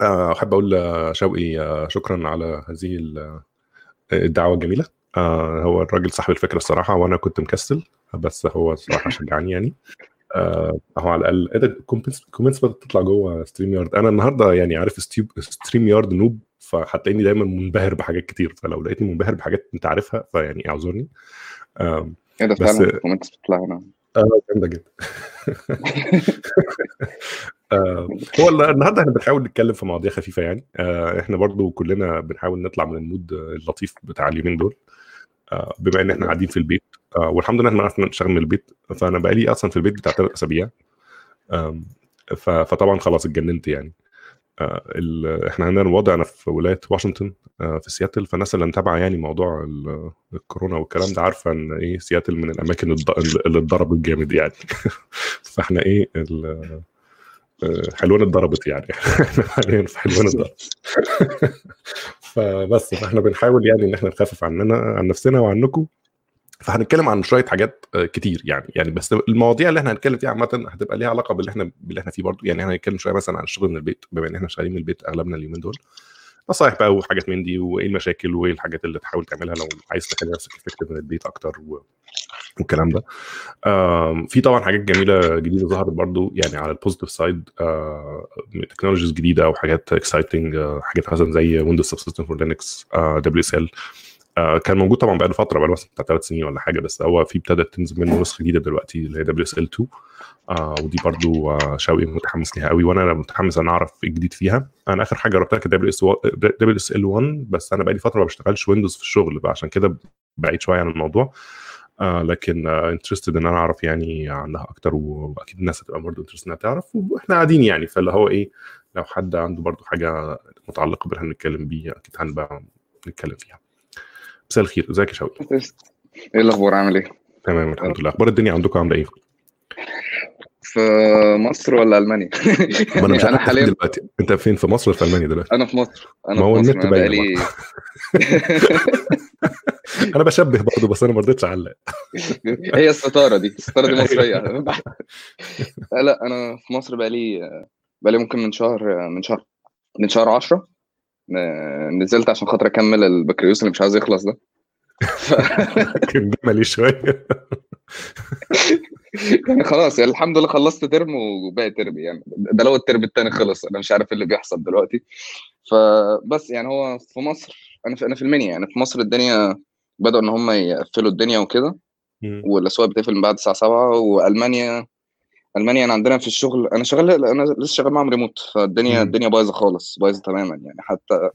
آه، أحب أقول شوقي آه، شكرا على هذه ال- الدعوة الجميلة. آه، هو الراجل صاحب الفكرة الصراحة وأنا كنت مكسل بس هو الصراحة شجعني يعني. آه، هو على الأقل إيه ده؟ comments comments بدات تطلع جوه StreamYard. أنا النهارده يعني عارف StreamYard noob فهتلاقيني دايما منبهر بحاجات كتير. فلو لقيتني منبهر بحاجات أنت عارفها فيعني اعذرني. إيه ده؟ فعلا comments بتطلع هنا. آه جامدة جدا. آه، هو الن- النهارده إحنا بنحاول نتكلم في مواضيع خفيفة يعني. آه، إحنا برضو كلنا بنحاول نطلع من المود اللطيف بتاع اليومين دول. آه، بما إن إحنا قاعدين في البيت آه، والحمد لله إحنا عرفنا نشتغل من البيت فأنا بقالي أصلا في البيت بتاع ثلاث أسابيع. ف- فطبعا خلاص اتجننت يعني. آه، إحنا عندنا الوضع أنا في ولاية واشنطن آه، في سياتل فالناس اللي متابعة يعني موضوع ال- الكورونا والكلام ده عارفة إن إيه سياتل من الأماكن اللي اتضربت جامد يعني. فإحنا إيه آه، حلوان اتضربت يعني. إحنا حاليا في حلوان اتضربت. فبس فاحنا بنحاول يعني إن إحنا نخفف عننا عن نفسنا وعنكم. فهنتكلم عن شوية حاجات آه، كتير يعني. يعني بس المواضيع اللي إحنا هنتكلم فيها عامة هتبقى ليها علاقة باللي إحنا باللي إحنا فيه برضو يعني إحنا هنتكلم شوية مثلا عن الشغل من البيت بما إن إحنا شغالين من البيت أغلبنا اليومين دول. نصايح بقى وحاجات من دي وإيه المشاكل وإيه الحاجات اللي تحاول تعملها لو عايز تخلي نفسك افكتيف من البيت أكتر و... والكلام ده. في طبعا حاجات جميلة جديدة ظهرت برضو يعني على ال positive side technologies جديدة أو حاجات exciting حاجات مثلا زي Windows Subsystem for Linux WSL كان موجود طبعا بقاله فترة بقاله مثلا بتاع ثلاث سنين ولا حاجة بس هو في ابتدت تنزل منه نسخة جديدة دلوقتي اللي هي WSL 2 آه ودي برضو آه شوقي متحمس ليها قوي وأنا متحمس إن أعرف إيه الجديد فيها. أنا آخر حاجة جربتها كانت WSL 1 بس أنا بقالي فترة ما بشتغلش Windows في الشغل فعشان كده بعيد شوية عن الموضوع. آه لكن interested إن أنا أعرف يعني عنها أكتر وأكيد الناس هتبقى برضه interested إنها تعرف وإحنا قاعدين يعني. فاللي هو إيه لو حد عنده برضه حاجة متعلقة باللي هنتكلم بيه أكيد هنبقى نتكلم فيها. مساء الخير ازيك يا شوقي؟ إيه الأخبار؟ عامل إيه؟ تمام الحمد لله. أخبار الدنيا عندكم عاملة إيه؟ في مصر ولا ألمانيا؟ ما أنا مش أنا عارف حاليا دلوقتي. أنت فين في مصر ولا في ألمانيا دلوقتي؟ أنا في مصر. أنا ما هو في مصر. النت باين أنا بشبه برضه بس أنا ما رضيتش أعلق. هي الستارة دي الستارة دي مصرية. لا أنا في مصر بقالي بقالي ممكن من شهر من شهر من شهر 10 نزلت عشان خاطر أكمل البكالوريوس اللي مش عايز يخلص ده. كان جملي شوية. يعني خلاص يعني الحمد لله خلصت ترم وباقي ترم يعني. ده لو الترم التاني خلص أنا مش عارف إيه اللي بيحصل دلوقتي. فبس يعني هو في مصر أنا في أنا في المنيا يعني. في مصر الدنيا بدأوا إن هم يقفلوا الدنيا وكده. والأسواق بتقفل من بعد الساعة 7 وألمانيا ألمانيا أنا عندنا في الشغل أنا شغال أنا لسه شغال معاهم ريموت فالدنيا. الدنيا بايظة خالص بايظة تماما يعني حتى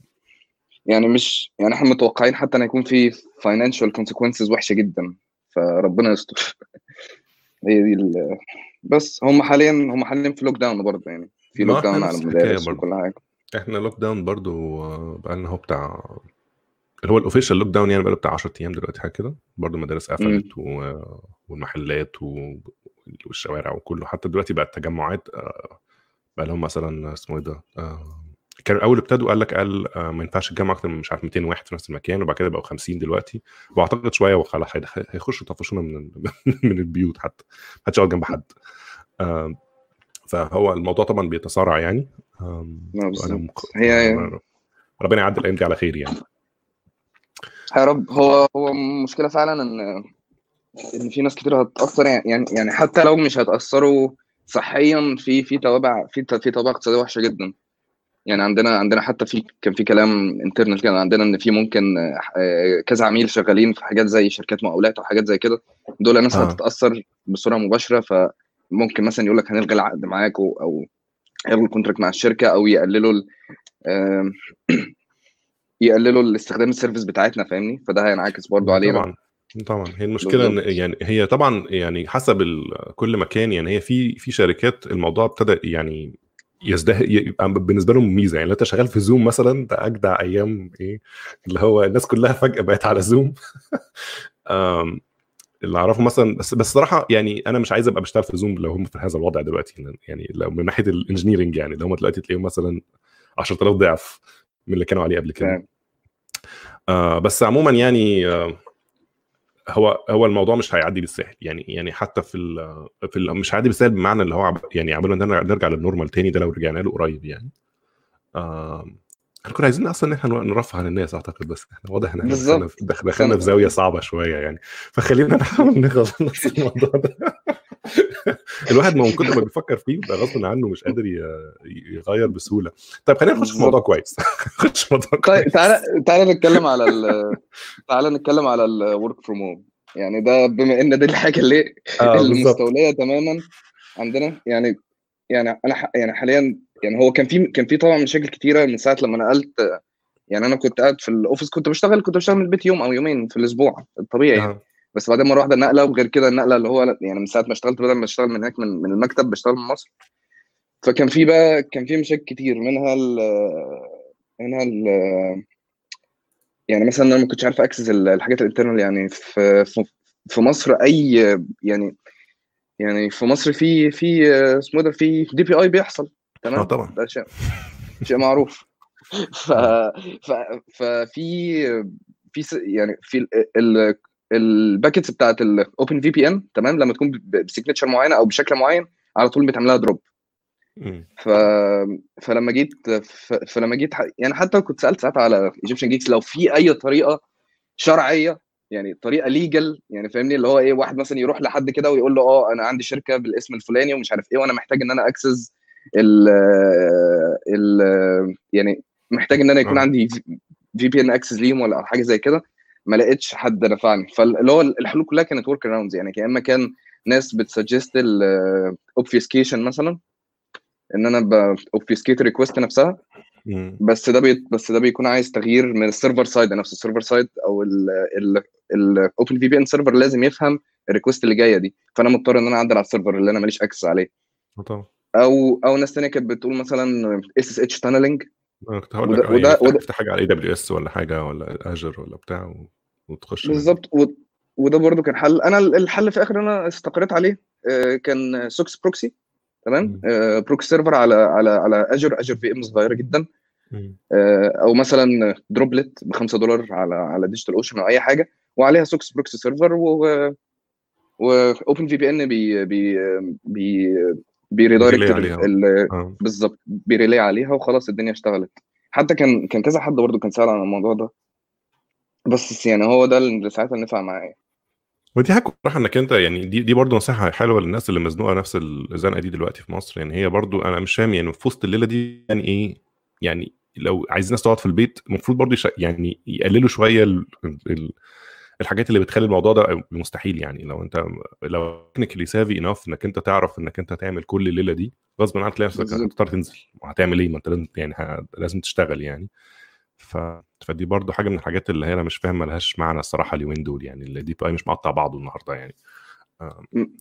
يعني مش يعني إحنا متوقعين حتى إن يكون في financial consequences وحشة جدا فربنا يستر هي دي ال- بس هم حاليا هم حاليا في lockdown برضه يعني في lockdown على المدارس برضه وكل حاجة إحنا lockdown برضو آه، بقالنا هو بتاع اللي هو ال official lockdown يعني بقاله بتاع 10 أيام دلوقتي حاجة كده برضو المدارس. قفلت و... والمحلات و... والشوارع وكله. حتى دلوقتي بقى التجمعات آه، بقى لهم مثلا اسمه إيه ده آه، كانوا الأول ابتدوا قال لك قال آه، ما ينفعش تجمع أكتر من مش عارف 200 واحد في نفس المكان وبعد كده بقوا 50 دلوقتي. وأعتقد شوية وخلاص هيخشوا يطفشونا من من البيوت حتى محدش يقعد جنب حد. فهو الموضوع طبعا بيتسارع يعني. مق... هي. ربنا يعدي الأيام دي على خير يعني. يا رب. هو هو مشكلة فعلا إن إن في ناس كتير هتتأثر يعني يعني يعني حتى لو مش هيتاثروا صحيا في في توابع في في توابع اقتصادية وحشة جدا. يعني عندنا عندنا حتى في كان في كلام انترنال كده عندنا إن في ممكن آه، كذا عميل شغالين في حاجات زي شركات مقاولات أو حاجات زي كده. دول ناس آه. هتتأثر بصورة مباشرة فممكن مثلا يقول لك هنلغي العقد معاك أو يلغوا ال contract مع الشركة أو يقللوا يقللوا الاستخدام ال service بتاعتنا فاهمني؟ فده هينعكس برضو علينا. طبعا. طبعا. هي المشكلة إن يعني هي طبعا يعني حسب ال- كل مكان يعني هي في في شركات الموضوع ابتدى يعني يزده يبقى بالنسبة لهم ميزة. يعني لو أنت شغال في Zoom مثلا ده أجدع أيام إيه؟ اللي هو الناس كلها فجأة بقت على Zoom آم، اللي أعرفه مثلا بس بس صراحة يعني أنا مش عايز أبقى بشتغل في Zoom لو هم في هذا الوضع دلوقتي. يعني لو من ناحية ال engineering يعني لو هم دلوقتي تلاقيهم مثلا 10000 ضعف من اللي كانوا عليه قبل كده. آه بس عموما يعني آه هو هو الموضوع مش هيعدي بالسهل. يعني يعني حتى في ال في ال مش هيعدي بالسهل بمعنى اللي هو يعني عمال نرجع نرجع لل normal تاني ده لو رجعنا له قريب يعني. آه إحنا كنا عايزين أصلا إن إحنا نرفه عن الناس أعتقد بس إحنا واضح إن إحنا في- دخلنا في زاوية صعبة شوية يعني. فخلينا نحاول نخلص الموضوع ده. الواحد ما من كتر ما بيفكر فيه بقى غصب عنه مش قادر يغير بسهولة. طيب خلينا نخش في موضوع كويس. نخش في موضوع طيب كويس. تعالى تعالى نتكلم على ال تعالى نتكلم على ال work from home يعني ده بما إن دي الحاجة اللي آه اللي بالظبط. مستولية تماما عندنا. يعني يعني أنا ح- يعني حاليا يعني هو كان في كان في طبعا مشاكل كتيرة من ساعة لما نقلت. يعني أنا كنت قاعد في ال office كنت بشتغل كنت بشتغل من البيت يوم أو يومين في الأسبوع الطبيعي. يعني. آه. بس بعدين مرة واحدة نقلة وغير كده النقلة اللي هو يعني من ساعة ما اشتغلت بدل ما اشتغل من هناك من, من المكتب بشتغل من مصر. فكان في بقى كان في مشاكل كتير منها ال منها ال يعني مثلا أنا ما كنتش عارف access الحاجات ال internal يعني في في مصر أي يعني يعني في مصر في في اسمه ده في DPI بيحصل. آه تمام طبعا. ده شيء شيء معروف. ف ف ففي في يعني في ال- ال ال packets بتاعت ال OpenVPN تمام لما تكون ب signature معينة أو بشكل معين على طول بتعملها drop مم. ف... فلما جيت ف... فلما جيت ح... يعني حتى كنت سألت ساعتها على Egyptian Geeks لو في أي طريقة شرعية يعني طريقة legal يعني فاهمني اللي هو إيه واحد مثلا يروح لحد كده ويقول له آه أنا عندي شركة بالاسم الفلاني ومش عارف إيه وأنا محتاج إن أنا أكسس ال ال يعني محتاج إن أنا يكون آه. عندي VPN access ليهم ولا حاجة زي كده ما لقيتش حد نفعني فاللي هو الحلول كلها كانت workarounds يعني يا إما كان ناس بت suggest ال obfuscation مثلا إن أنا ب obfuscate ال request نفسها. بس ده بي... بس ده بيكون عايز تغيير من ال server side نفسه ال server side أو ال OpenVPN server لازم يفهم ال request اللي جاية دي. فأنا مضطر إن أنا أعدل على ال server اللي أنا ماليش access عليه. طبعا. أو أو ناس تانية كانت بتقول مثلا SSH tunneling أنا كنت هقول وده- لك آه، وده- يعني افتح- وده- افتح حاجة على AWS ولا حاجة ولا Azure ولا بتاع و- وتخش. بالظبط و... وده برضو كان حل أنا الحل في الآخر أنا استقريت عليه آه، كان SOCKS proxy تمام مم. proxy server على على على Azure Azure VM صغيرة جدا. آه، أو مثلا droplet ب 5 دولار على على DigitalOcean أو أي حاجة وعليها SOCKS proxy server و و OpenVPN بي بي بي بي redirect آه. بالظبط بي relay عليها وخلاص الدنيا اشتغلت. حتى كان كان كذا حد برضه كان سأل عن الموضوع ده. بس يعني هو ده اللي ساعتها نفع معايا. ودي حاجة بصراحه إنك أنت يعني دي دي برضه نصيحة حلوة للناس اللي مزنوقة نفس الزنقة دي دلوقتي في مصر. يعني هي برضه أنا مش فاهم يعني في وسط الليلة دي يعني إيه؟ يعني لو عايز الناس تقعد في البيت المفروض برضه يعني يقللوا شوية ال ال الحاجات اللي بتخلي الموضوع ده مستحيل يعني. لو أنت لو technically savvy enough إنك أنت تعرف إنك أنت تعمل كل الليلة دي غصب عنك تلاقي نفسك. هتضطر تنزل. وهتعمل إيه؟ ما أنت لازم يعني لازم تشتغل يعني. ف... فدي برضو حاجة من الحاجات اللي هي أنا مش فاهم ملهاش معنى الصراحة اليومين دول يعني. ال DPI مش مقطع بعضه النهارده يعني.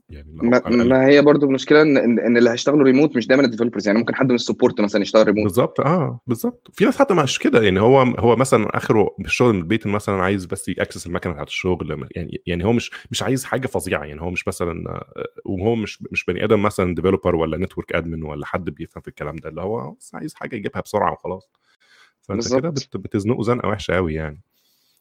يعني ما, ما هي برضه المشكلة ان ان اللي هيشتغلوا ريموت مش دايما ال developers يعني ممكن حد من ال support مثلا يشتغل ريموت بالظبط آه بالظبط. في ناس حتى مش كده يعني هو هو مثلا آخره بالشغل من البيت مثلا عايز بس ي access المكنة بتاعت الشغل يعني يعني هو مش مش عايز حاجة فظيعة يعني هو مش مثلا آه، وهو مش مش بني آدم مثلا developer ولا network admin ولا حد بيفهم في الكلام ده اللي هو بس عايز حاجة يجيبها بسرعة وخلاص. فأنت كده بتزنقه زنقة وحشة قوي يعني.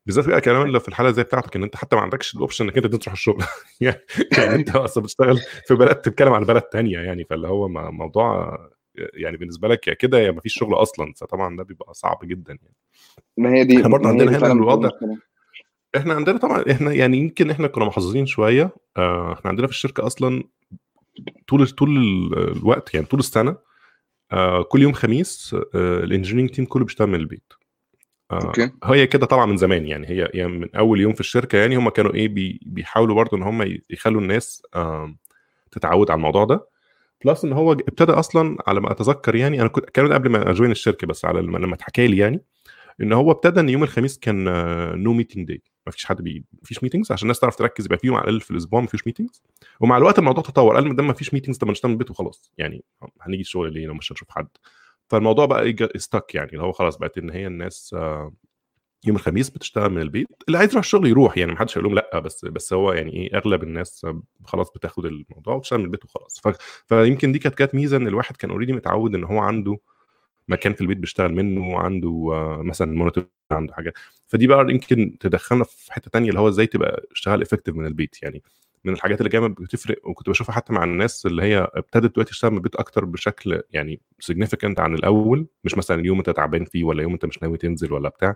بالذات بقى كمان لو في الحالة زي بتاعتك إن أنت حتى ما عندكش الاوبشن إنك أنت تروح الشغل. يعني يعني أنت أصلا بتشتغل في بلد تتكلم عن بلد تانية يعني فاللي هو موضوع يعني بالنسبة لك يا كده يا ما فيش شغل أصلا فطبعا ده بيبقى صعب جدا يعني. ما هي دي إحنا برضه عندنا هنا الوضع. إحنا عندنا طبعا إحنا يعني يمكن إحنا كنا محظوظين شوية آه، إحنا عندنا في الشركة أصلا طول طول ال- الوقت يعني طول السنة آه، كل يوم خميس ال engineering team كله بيشتغل من البيت. آه، okay. هي كده طبعا من زمان يعني هي يعني من أول يوم في الشركة يعني هم كانوا إيه بي بيحاولوا برضه إن هم يخلوا الناس تتعود على الموضوع ده. plus إن هو ابتدى أصلا على ما أتذكر يعني أنا كنت كان قبل ما أ join الشركة بس على لما لما اتحكى لي يعني إن هو ابتدى إن يوم الخميس كان no meeting day ما فيش حد بي ما فيش meetings عشان الناس تعرف تركز يبقى في يوم على الأقل في الأسبوع ما فيش meetings ومع الوقت الموضوع تطور قال ما دام ما فيش meetings طب ما نشتغل من البيت وخلاص يعني هنيجي الشغل ليه لو مش هنشوف حد؟ فالموضوع بقى stick يعني اللي هو خلاص بقت إن هي الناس آه، يوم الخميس بتشتغل من البيت اللي عايز يروح الشغل يروح يعني ما حدش هيقول لهم لأ بس بس هو يعني إيه أغلب الناس خلاص بتاخد الموضوع وتشتغل من البيت وخلاص. ف... فيمكن دي كانت كانت ميزة إن الواحد كان already متعود إن هو عنده مكان في البيت بيشتغل منه وعنده آه، مثلا monitor عنده حاجات فدي بقى يمكن تدخلنا في حتة تانية اللي هو إزاي تبقى اشتغل effective من البيت يعني. من الحاجات اللي كانت بتفرق وكنت بشوفها حتى مع الناس اللي هي ابتدت دلوقتي تشتغل من البيت أكتر بشكل يعني significant عن الأول مش مثلا اليوم أنت تعبان فيه ولا يوم أنت مش ناوي تنزل ولا بتاع.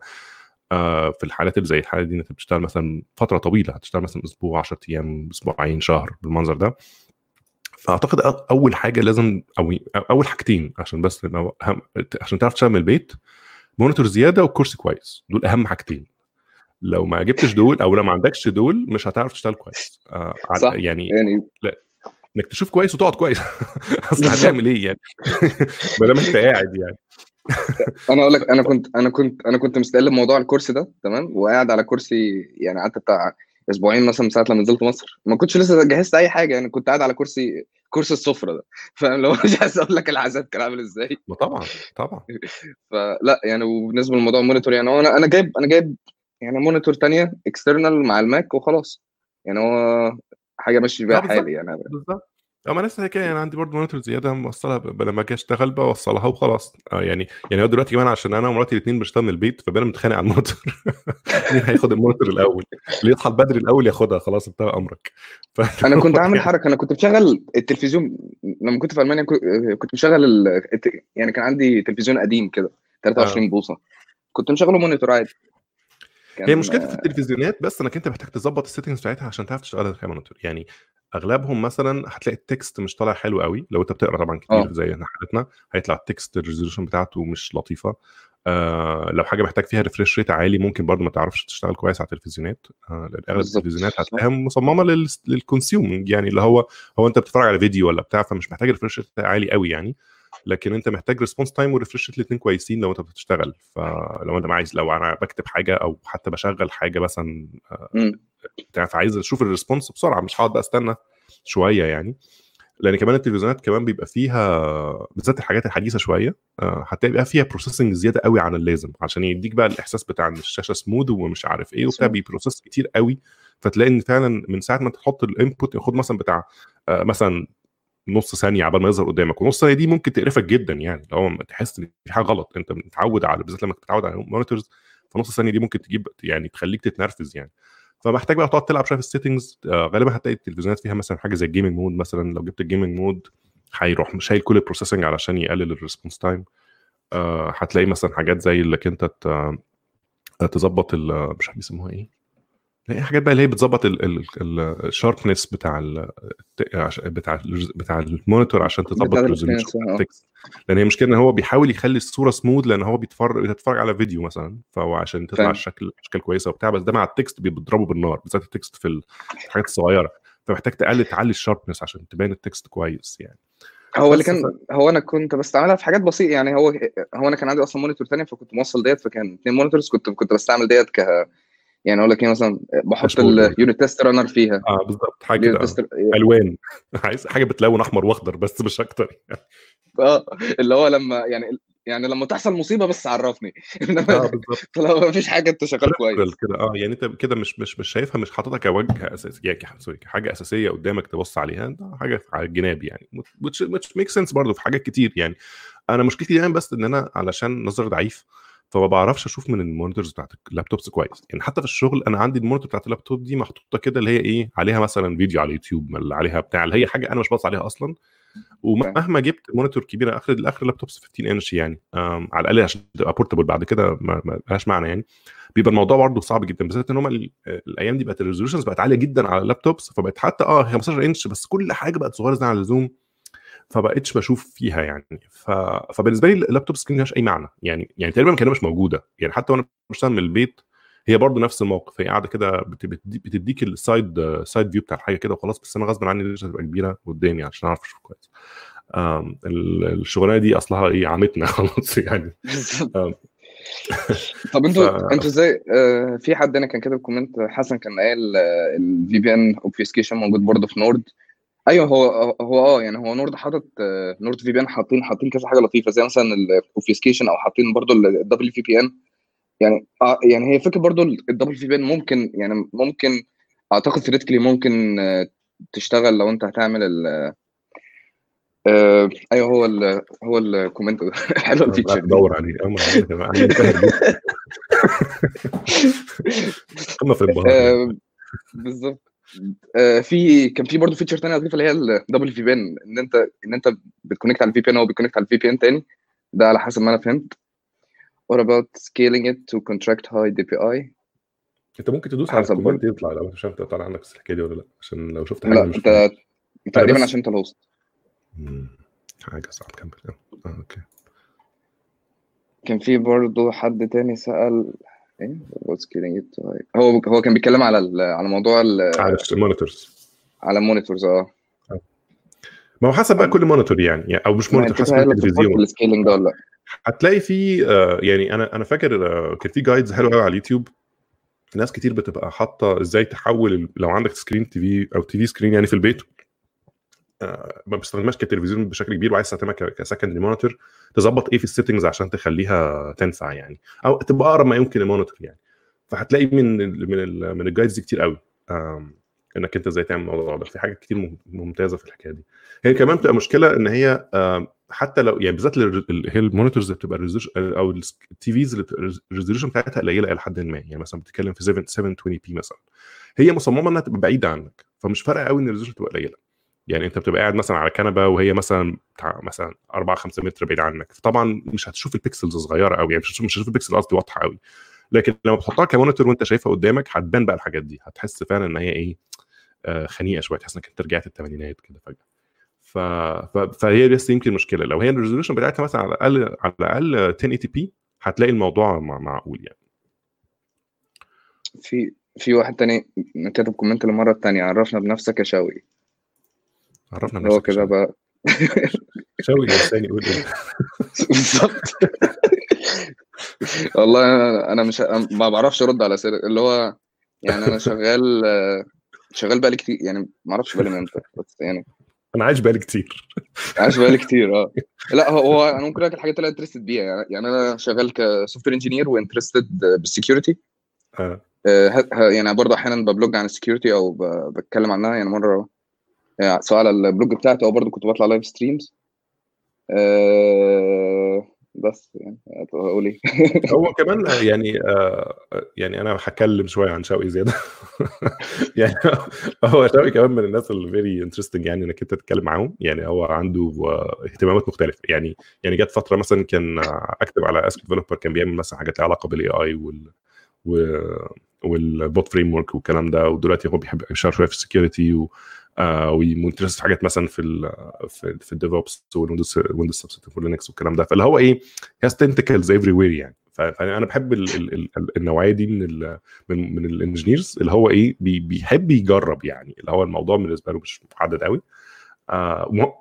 آه في الحالات اللي زي الحالة دي أنت بتشتغل مثلا فترة طويلة هتشتغل مثلا أسبوع 10 أيام أسبوعين شهر بالمنظر ده. فأعتقد أول حاجة لازم أو أول حاجتين عشان بس عشان تعرف تشتغل من البيت monitor زيادة وكرسي كويس. دول أهم حاجتين. لو ما جبتش دول أو لو ما عندكش دول مش هتعرف تشتغل كويس. آه صح. يعني يعني إنك تشوف كويس وتقعد كويس. أصل هتعمل إيه يعني؟ ما دام أنت قاعد يعني. أنا أقول لك أنا كنت أنا كنت أنا كنت مستقل بموضوع الكرسي ده تمام؟ وقاعد على كرسي يعني قعدت بتاع أسبوعين مثلا من ساعة لما نزلت مصر. ما كنتش لسه جهزت أي حاجة يعني كنت قاعد على كرسي كرسي السفره ده. فاهم؟ لو مش عايز أقول لك العذاب كان عامل إزاي. ما طبعا طبعا. فلا يعني وبالنسبة لموضوع ال monitor يعني أنا أنا جايب أنا جايب يعني monitor تانية external مع ال Mac وخلاص. يعني هو حاجة ماشي بيها حالي يعني. بالظبط. آه ما نفس الحكاية يعني عندي برضه monitor زيادة موصلها لما أجي أشتغل بوصلها وخلاص. آه يعني يعني هو دلوقتي كمان عشان أنا ومراتي الاثنين بنشتغل من البيت فبقينا بنتخانق على ال monitor مين هياخد ال monitor الأول؟ اللي يصحى بدري الأول ياخدها خلاص انتهى أمرك. ف... أنا كنت عامل حركة أنا كنت بشغل التلفزيون. لما كنت في ألمانيا كنت مشغل ال... يعني كان عندي تلفزيون قديم كده 23 بوصة. كنت مشغله monitor عادي. هي كان مشكلتها في التلفزيونات بس إنك أنت محتاج تظبط ال settings بتاعتها عشان تعرف تشتغلها ك monitor يعني أغلبهم مثلا هتلاقي ال text مش طالع حلو قوي. لو أنت بتقرأ طبعا كتير آه. زي حالتنا هيطلع ال text ال resolution بتاعته مش لطيفة. آه لو حاجة محتاج فيها refresh rate عالي ممكن برضو ما تعرفش تشتغل كويس على التلفزيونات. آه لأن أغلب التلفزيونات هتلاقيها مصممة لل... لل consuming يعني اللي هو هو أنت بتتفرج على فيديو ولا بتاع فمش محتاج refresh rate عالي قوي يعني. لكن أنت محتاج response time و refresh rate الاثنين كويسين لو أنت بتشتغل. فلو أنت عايز لو أنا بكتب حاجة أو حتى بشغل حاجة مثلا آه، فعايز أشوف ال response بسرعة مش هقعد بقى أستنى شوية يعني. لأن كمان التلفزيونات كمان بيبقى فيها بالذات الحاجات الحديثة شوية آه، هتلاقي بقى فيها processing زيادة قوي عن اللازم عشان يديك بقى الإحساس بتاع إن الشاشة سموث ومش عارف إيه وبتاع بي process كتير قوي. فتلاقي إن فعلا من ساعة ما تحط ال input ياخد مثلا بتاع آه، مثلا نص ثانية عبال ما يظهر قدامك ونص ثانية دي ممكن تقرفك جدا يعني لو تحس إن في حاجة غلط أنت متعود على بالذات لما تتعود على monitors فنص ثانية دي ممكن تجيب يعني تخليك تتنرفز يعني. فمحتاج بقى تقعد تلعب شوية في ال settings آه غالبا هتلاقي التلفزيونات فيها مثلا حاجة زي ال gaming mode مثلا لو جبت ال gaming mode هيروح شايل كل ال processing علشان يقلل ال response time آه هتلاقي مثلا حاجات زي إنك أنت ت- تظبط مش عارف بيسموها إيه. لا، هي حاجات بقى اللي هي بتظبط ال sharpness بتاع ال عش- بتاع ال بتاع ال monitor عشان تظبط آه. ال text. لأن هي مشكلة إن هو بيحاول يخلي الصورة سموث لأن هو بيتفرج بتتفرج على فيديو مثلا فهو عشان تطلع الشكل اشكال كويسة وبتاع بس ده مع ال text بيضربه بالنار بالذات ال text في الحاجات الصغيرة. فمحتاج تقلل تعلي ال sharpness عشان تبان ال text كويس يعني. هو اللي. كان هو أنا كنت بستعملها في حاجات بسيطة يعني هو هو أنا كان عندي أصلا monitor تاني فكنت موصل ديت فكان اثنين monitors كنت كنت بستعمل ديت ك يعني أقول لك إيه مثلا بحط ال unit test runner فيها. آه بالظبط حاجة كده. آه. ألوان. عايز حاجة بتلون أحمر وأخضر بس مش أكتر آه اللي هو لما يعني يعني لما تحصل مصيبة بس عرفني. إنما بالظبط لو ما فيش حاجة أنت شغال كويس. كده. آه يعني أنت كده مش مش مش شايفها مش حاططها كحاجة أساسي. يعني sorry كحاجه أساسية قدامك تبص عليها ده حاجة على الجناب يعني. which which makes sense برضه في حاجات كتير يعني. أنا مشكلتي دايما بس إن أنا علشان نظر ضعيف فما بعرفش أشوف من ال monitors بتاعت ال laptops كويس. يعني حتى في الشغل أنا عندي ال monitor بتاعت اللابتوب دي محطوطة كده اللي هي إيه عليها مثلا فيديو على اليوتيوب ولا عليها بتاع اللي هي حاجة أنا مش باص عليها أصلا. ومهما جبت monitor كبيره آخر الآخر laptops 15 إنش يعني على الأقل عشان تبقى portable بعد كده ما لهاش معنى يعني. بيبقى الموضوع برضه صعب جدا بالذات إن هم ال- الأيام دي بقت ال resolutions بقت عالية جدا على ال laptops فبقت حتى آه 15 إنش بس كل حاجة بقت صغيرة زيادة على اللزوم. فمبقتش بشوف فيها يعني. ف... فبالنسبة لي ال laptop screen ملهاش أي معنى. يعني يعني تقريبا كانها مش موجودة. يعني حتى وأنا بشتغل من البيت هي برضه نفس الموقف. هي قاعدة كده بت- بتدي- بتديك ال side side view بتاع الحاجة كده وخلاص بس أنا غصب عني لازم تبقى كبيرة قدامي عشان أعرف أشوف كويس. الشغلانة دي أصلها إيه عمتنا خلاص يعني. طب ف أنتوا أنتوا إزاي؟ آه في حد هنا كان كاتب comment حسن كان قايل ال VPN obfuscation موجود برضه في نورد أيوه هو هو آه يعني هو نورد حاطط نورد VPN حاطين حاطين كذا حاجة لطيفة زي مثلا ال obfuscation أو حاطين برضه ال double VPN يعني آه يعني هي فكرة برضه ال double VPN ممكن يعني ممكن أعتقد theoretically ممكن آه، تشتغل لو أنت هتعمل ال آه أيوه هو ال هو ال comment أنا ال feature أدور عليه. قمه في آه بالظبط. آه، في كان في برضه feature تانية لطيفه اللي هي ال double VPN إن انت إن أنت بت connect على ال VPN أو بت connect على ال VPN تاني. ده على حسب ما أنا فهمت. What about scaling it to contract high DPI أنت ممكن تدوس على ال comment. يطلع لو مش عارف طالع عندك الحكاية دي ولا لأ عشان لو شفت حاجة لا مش أنت تقريبا عشان أنت ال host. حاجة صعب كمل. آه okay. كان في برضه حد تاني سأل إيه؟ It? high هو هو كان بيتكلم على ال- على موضوع ال- على ال monitors على ال monitors آه. ما هو حسب بقى كل monitor يعني. يعني- أو مش monitor حسب هي كل اللي support تلفزيون ال scaling ده ولا؟ لا هتلاقي في آه، يعني أنا أنا فاكر آه، كان في guides حلوة قوي على اليوتيوب. ناس كتير بتبقى حاطة إزاي تحول لو عندك screen TV أو TV screen يعني في البيت. آه، ما بتستخدمهاش كتلفزيون بشكل كبير وعايز تستخدمها ك secondary monitor تظبط إيه في ال settings عشان تخليها تنفع يعني أو تبقى أقرب ما يمكن ال monitor يعني. فهتلاقي من ال من ال من ال guides دي كتير قوي إنك أنت إزاي تعمل الموضوع ده. في حاجات كتير مم- ممتازة في الحكاية دي. هي كمان بتبقى مشكلة إن هي حتى لو يعني بالذات ال- ال- هي ال monitors اللي بتبقى أو ال TVs بتبقى ال resolution بتاعتها قليلة إلى حد ما. يعني مثلا بتتكلم في 7 720 p مثلا. هي مصممة إنها تبقى بعيدة عنك فمش فارقة قوي إن ال resolution تبقى قليلة. يعني انت بتبقى قاعد مثلا على كنبة وهي مثلا بتاع مثلا 4 5 متر بعيد عنك فطبعا مش هتشوف ال pixels صغيرة قوي يعني مش هتشوف مش هتشوف قصدي واضحة قوي لكن لما بتحطها ك monitor وأنت شايفها قدامك هتبان بقى الحاجات دي هتحس فعلا إن هي إيه آه خنيقة شوية تحس إنك أنت رجعت الثمانينات كده فجأة. ف... ف... فهي بس يمكن مشكلة. لو هي ال resolution بتاعتها مثلا على الاقل على الأقل 1080 p هتلاقي الموضوع مع- معقول يعني. في في واحد تاني كتب comment المره التانية عرفنا بنفسك يا شوقي. عرفنا هو نفسك كده بقى شوي الانسان يقول إيه. بالظبط والله أنا مش ما بعرفش أرد على أسئلة اللي هو يعني أنا شغال شغال بقالي كتير يعني ما أعرفش بقالي من إمتى بس يعني أنا عايش بقالي كتير. عايش بقالي كتير آه. لا هو هو أنا ممكن أقول لك الحاجات اللي أنا interested بيها يعني, يعني أنا شغال ك software engineer و interested بال security آه. يعني برضه أحيانا ب blog عن ال security أو بتكلم عنها يعني مرة سواء على ال blog بتاعتي أو برضه كنت بطلع live streams بس يعني أقول إيه؟ هو كمان يعني آه يعني أنا هتكلم شوية عن شوقي زيادة. يعني هو شوقي كمان من الناس اللي very interesting يعني إنك أنت تتكلم معاهم. يعني هو عنده آه، اهتمامات مختلفة. يعني يعني جت فترة مثلا كان آه، active على اسك developer كان بيعمل مثلا حاجات ليها علاقة بال AI وال وال bot framework والكلام ده. ودلوقتي هو بيحب يشتغل شوية في ال security آه و interested في حاجات مثلا في ال في, في ال DevOps والويندوز ويندوز subsystem ولينكس والكلام ده. فاللي هو إيه has tentacles everywhere يعني. فأنا بحب ال ال ال النوعية دي من ال من من ال engineers اللي هو إيه بي بيحب يجرب يعني. اللي هو الموضوع بالنسبة له مش محدد قوي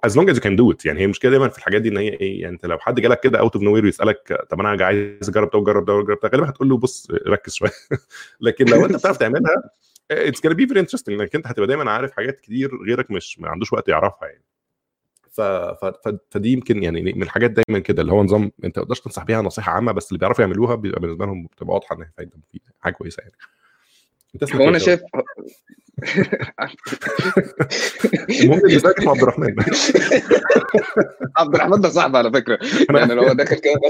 as long as you can do it يعني. هي المشكلة دايما في الحاجات دي إن هي إيه يعني أنت لو حد جالك كده out of nowhere ويسألك طب أنا عايز أجرب ده وجرب ده وجرب ده غالبا هتقول له بص ركز شوية. لكن لو أنت بتعرف تعملها it's gonna be very interesting إنك أنت هتبقى دايما عارف حاجات كتير غيرك مش ما عندوش وقت يعرفها يعني. ف... ف... ف... فدي يمكن يعني من الحاجات دايما كده اللي هو نظام أنت ما تقدرش تنصح بيها نصيحة عامة بس اللي بيعرفوا يعملوها بيبقى بالنسبة لهم بتبقى واضحة إنها فايدة مفيدة حاجة كويسة يعني. أنت هو أنا يا شباب؟ شايف المهم يا عبد الرحمن. عبد الرحمن ده صاحبي على فكرة. يعني لو هو داخل كده.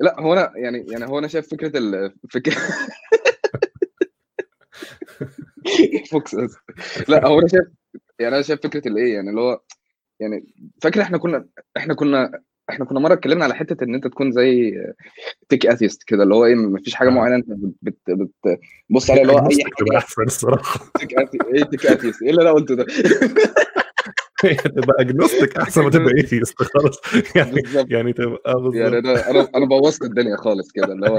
لا هو أنا يعني يعني هو أنا شايف فكرة ال فكره focus. لا هو أنا شايف يعني أنا شايف فكرة الايه يعني اللي هو يعني فاكر إحنا كنا إحنا كنا إحنا كنا مرة اتكلمنا على حتة إن أنت تكون زي tech atheist كده اللي هو إيه مفيش حاجة آه. معينة أنت بت بت بتبص عليها اللي هو أي حاجة احسن الصراحه tech athei- إيه tech atheist إيه اللي أنا قلته ده تبقى agnostic أحسن ما تبقى atheist خلاص. يعني يعني تبقى يعني بالظبط. أنا أنا أنا بوظت الدنيا خالص كده اللي هو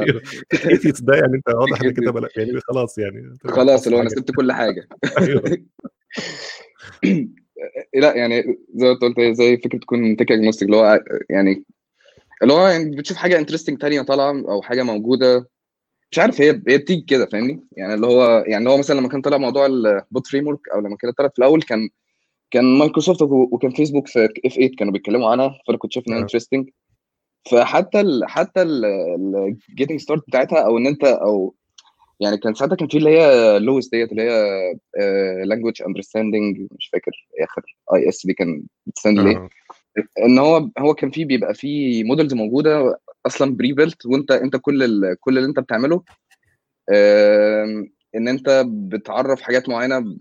atheist ده يعني أنت واضح إنك أنت بلا- يعني خلاص يعني خلاص اللي هو أنا. سبت كل حاجة. أيوه. لا يعني زي ما أنت قلت زي فكرة تكون tech agnostic اللي هو يعني اللي هو يعني بتشوف حاجة interesting تانية طالعة أو حاجة موجودة. مش عارف هي هي بتيجي كده فاهمني؟ يعني اللي هو يعني اللي هو مثلا لما كان طلع موضوع ال bot framework أو لما كان طلع في الأول كان كان مايكروسوفت وكان فيسبوك في اف 8 كانوا بيتكلموا عنها فأنا كنت شايف إنها آه. interesting فحتى ال حتى ال getting started بتاعتها أو إن أنت أو يعني كان ساعتها كان في اللي هي LUIS ديت اللي هي language understanding مش فاكر آخر اي اس دي كان بتستند ليه آه. إن هو هو كان في بيبقى في models موجودة أصلا pre-built وأنت أنت كل ال... كل اللي أنت بتعمله إن أنت بتعرف حاجات معينة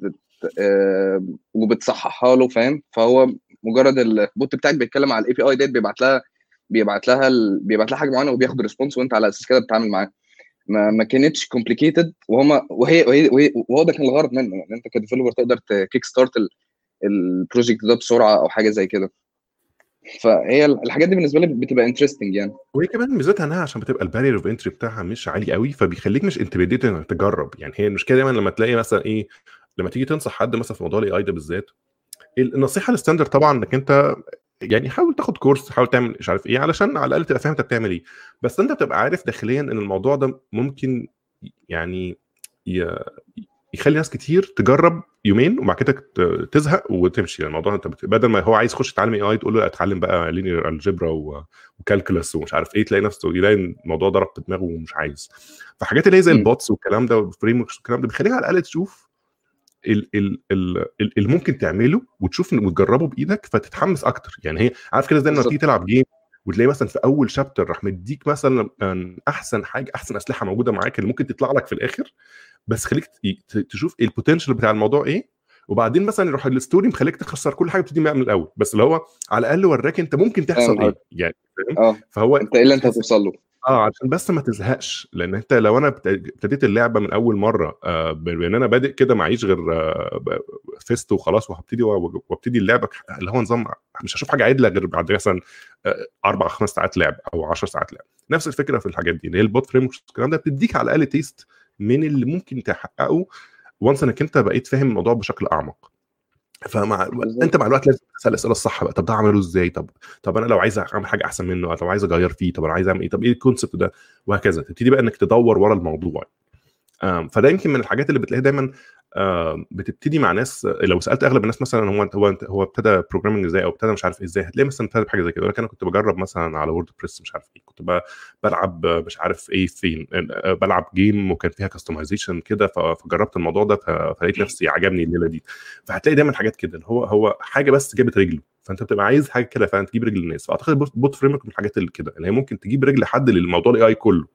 وبتصححها له فاهم؟ فهو مجرد ال bot بتاعك بيتكلم على ال API ديت بيبعت لها بيبعت لها ال... بيبعت لها حاجة معينة وبياخد response وانت على أساس كده بتتعامل معاه. ما ما كانتش complicated وهما وهي وهي وهي- وهو ده كان الغرض منه يعني انت ك developer تقدر ت kick start ال project ده بسرعة أو حاجة زي كده. فهي الحاجات دي بالنسبة لي بتبقى interesting يعني. وهي كمان ميزتها إنها عشان بتبقى ال barrier of entry بتاعها مش عالي قوي فبيخليك مش intimidated إنك تجرب. يعني هي المشكلة دايما لما تلاقي مثلا إيه لما تيجي تنصح حد مثلا في موضوع ال AI ده بالذات النصيحة ال standard طبعا إنك أنت يعني حاول تاخد course حاول تعمل مش عارف إيه علشان على الأقل تبقى فاهم أنت بتعمل إيه. بس أنت بتبقى عارف داخليا إن الموضوع ده ممكن يعني يخلي ناس كتير تجرب يومين وبعد كده تزهق وتمشي. يعني الموضوع أنت بدل ما هو عايز يخش يتعلم AI تقول له اتعلم بقى linear algebra و calculus ومش عارف إيه تلاقي نفسه يلاقي الموضوع ضرب في دماغه ومش عايز. فحاجات اللي هي زي. ال bots والكلام ده وال frame والكلام ده بيخليك على الأقل تشوف اللي ممكن تعمله وتشوف وتجربه بإيدك فتتحمس أكتر. يعني هي عارف كده زي لما. تيجي تلعب game وتلاقي مثلا في أول chapter راح مديك مثلا آه، أحسن حاجة أحسن أسلحة موجودة معاك اللي ممكن تطلع لك في الآخر بس خليك تشوف ال potential بتاع الموضوع إيه وبعدين مثلا يروح ال story مخليك تخسر كل حاجة بتبتدي من الأول بس اللي هو على الأقل وراك أنت ممكن تحصل إيه يعني فاهم؟ آه. فهو أنت إيه اللي أنت هتوصل له؟ آه عشان بس ما تزهقش لأن أنت لو بت- ابتديت اللعبة من أول مرة آه بإن أنا بادئ كده معيش غير آه فيست وخلاص وهبتدي وابتدي اللعبة اللي هو نظام مش هشوف حاجة عدلة غير بعد مثلا آه، أربع خمس ساعات لعب أو 10 ساعات لعب. نفس الفكرة في الحاجات دي اللي هي ال bot frame الكلام ده بتديك على الأقل taste من اللي ممكن تحققه وانس إنك أنت بقيت فاهم الموضوع بشكل أعمق. فمع الوقت. أنت مع الوقت لازم تسأل الاسئله الصح بقى. طب ده أعمله إزاي؟ طب طب أنا لو عايز أعمل حاجة أحسن منه طب عايز أغير فيه طب أنا عايز أعمل إيه؟ طب إيه ال concept ده؟ وهكذا. تبتدي بقى إنك تدور ورا الموضوع. فده يمكن من الحاجات اللي بتلاقيها دايما بتبتدي مع ناس لو سألت أغلب الناس مثلا هو هو هو ابتدى programming إزاي أو ابتدى مش عارف إزاي هتلاقي مثلا ابتدى بحاجة زي كده ولكن أنا كنت بجرب مثلا على وورد بريس مش عارف إيه كنت بلعب مش عارف إيه فين آه، بلعب game وكان فيها customization كده فجربت الموضوع ده فلقيت نفسي عجبني الليلة دي. فهتلاقي دايما حاجات كده هو هو حاجة بس جابت رجله فأنت بتبقى عايز حاجة كده فانت تجيب رجل الناس. فأعتقد bot- frame من الحاجات اللي كده اللي هي ممكن تجيب رجل حد للموضوع ال AI كله.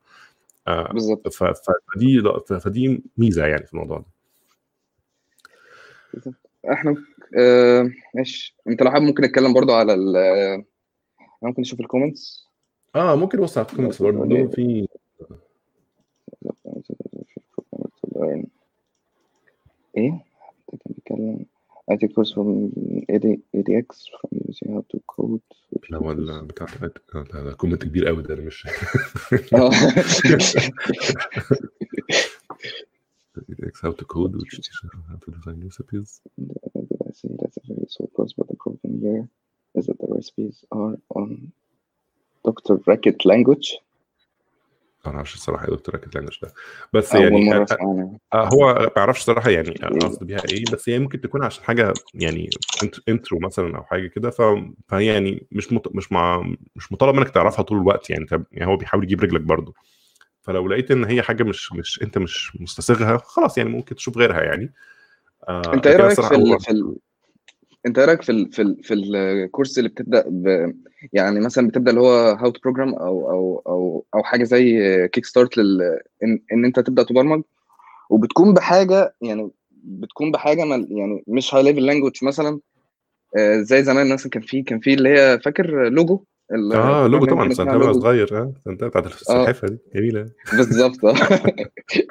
بالظبط. فدي فدي ميزة يعني في الموضوع ده. إحنا آه ماشي. انت لو حابب ممكن نتكلم برضو على ال آه، ممكن نشوف ال comments آه ممكن نبص على ال comments برضه في إيه؟ كان بيتكلم. I take course from AD, ADX from using how to code اللي هو ال- بتاع آه، ده ده كومنت كبير قوي ده انا مش اه how to code which teaches how to design recipes I see that's a very useful course but the problem here is that the recipes are on Dr. Racket language انا ما أعرفش الصراحة إيه دكتور أكيد language ده. بس يعني آه، هو ما أعرفش صراحة يعني قصدي بيها إيه بس هي ممكن تكون عشان حاجة يعني انت- intro مثلا أو حاجة كده ف... فهي يعني مش مط... مش مع... مش مطالب منك تعرفها طول الوقت يعني انت يعني هو بيحاول يجيب رجلك برضه. فلو لقيت إن هي حاجة مش مش أنت مش مستسيغها خلاص يعني ممكن تشوف غيرها يعني. آه أنت إيه رأيك في ال... في ال... انت إيه رايك في ال... في ال... في ال course اللي بتبدأ ب... يعني مثلا بتبدأ اللي هو how to program أو أو أو أو حاجة زي kick start لل إن... إن أنت تبدأ تبرمج؟ وبتكون بحاجة يعني بتكون بحاجة مل... يعني مش high level language مثلا آه، زي زمان مثلا كان في كان في اللي هي فاكر لوجو آه لوجو طبعا اسمها وأنا. صغير آه استخدمتها بتاعت السلحفاه دي. جميلة. بالظبط. آه.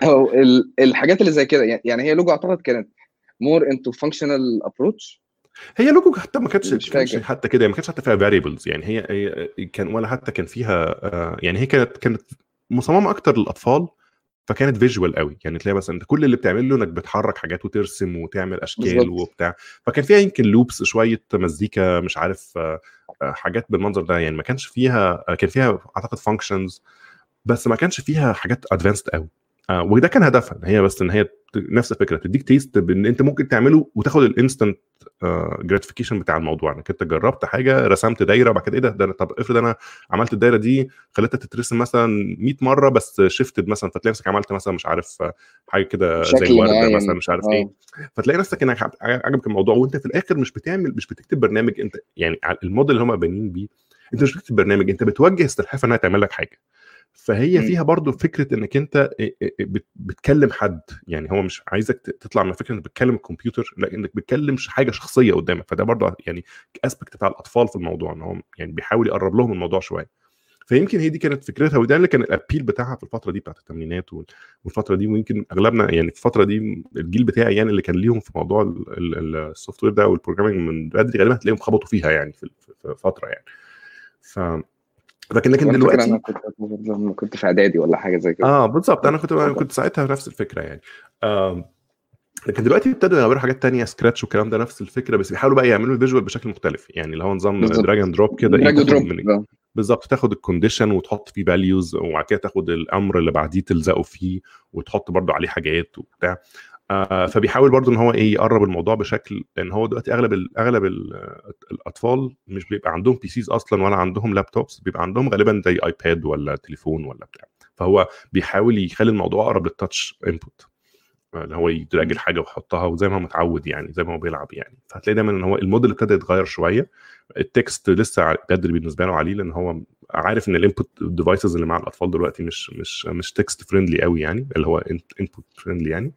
أو ال- الحاجات اللي زي كده يعني- يعني هي لوجو أعتقد كانت more into functional approach هي لوجو حتى ما كانتش مش كانش فاكر. حتى كده ما كانتش حتى فيها variables يعني هي, هي كان ولا حتى كان فيها آه يعني هي كانت كانت مصممة أكتر للأطفال فكانت visual قوي. يعني تلاقي مثلا أنت كل اللي بتعمله إنك بتحرك حاجات وترسم وتعمل أشكال. وبتاع. فكان فيها يمكن loops شوية مزيكا مش عارف آه آه، حاجات بالمنظر ده. يعني ما كانش فيها كان فيها أعتقد functions بس ما كانش فيها حاجات advanced قوي. آه وده كان هدفها إن هي بس إن هي نفس الفكرة تديك taste بإن أنت ممكن تعمله وتاخد ال instant gratification بتاع الموضوع إنك أنت جربت حاجة رسمت دايرة وبعد كده إيه ده, ده طب افرض أنا عملت الدايرة دي خليتها تترسم مثلا 100 مرة بس shifted مثلا فتلاقي نفسك عملت مثلا مش عارف آه، حاجة كده زي الورده. مثلا مش عارف آه. إيه فتلاقي نفسك إنك عج- عجبك الموضوع وأنت في الآخر مش بتعمل مش بتكتب برنامج أنت يعني الموديل اللي هم بانيين بيه أنت مش بتكتب برنامج أنت بتوجه السلحفاه إنها تعمل لك حاجة فهي مم. فيها برضو فكرة إنك أنت بت- بتكلم حد. يعني هو مش عايزك تطلع من فكرة إنك بتكلم الكمبيوتر لأ إنك بتكلم حاجة شخصية قدامك. فده برضو يعني aspect بتاع الأطفال في الموضوع إن هو يعني بيحاول يقرب لهم الموضوع شوية. فيمكن هي دي كانت فكرتها وده اللي كان ال appeal بتاعها في الفترة دي بتاعت الثمانينات وال- والفترة دي ويمكن أغلبنا يعني في الفترة دي الجيل بتاعي يعني اللي كان ليهم في موضوع ال software ده وال programming من بدري غالبا هتلاقيهم خبطوا فيها يعني في فترة يعني. ف لكن لكن دلوقتي أنا كنت لما كنت في إعدادي ولا حاجة زي كده آه بالظبط أنا كنت اتفضل. كنت ساعتها نفس الفكرة يعني آم، لكن دلوقتي ابتدوا يعملوا حاجات تانية سكراتش والكلام ده نفس الفكرة بس بيحاولوا بقى يعملوا ال visual بشكل مختلف يعني اللي هو نظام. drag and drop كده drag ده. بالظبط تاخد ال condition وتحط فيه values وبعد كده تاخد الأمر اللي بعديه تلزقه فيه وتحط برضه عليه حاجات وبتاع آه فبيحاول برضه إن هو إيه يقرب الموضوع بشكل لأن هو دلوقتي أغلب ال أغلب ال الأطفال مش بيبقى عندهم PCs أصلا ولا عندهم laptops بيبقى عندهم غالبا زي ايباد ولا تليفون ولا بتاع. فهو بيحاول يخلي الموضوع أقرب لل touch input اللي هو ي drag الحاجة ويحطها وزي ما هو متعود يعني زي ما هو بيلعب يعني. فهتلاقي دايما إن هو الموديل ابتدى يتغير شوية. ال text لسه بدري بالنسبة له عليه لأن هو عارف إن ال input devices اللي مع الأطفال دلوقتي مش مش مش text friendly قوي يعني اللي هو input friendly يعني.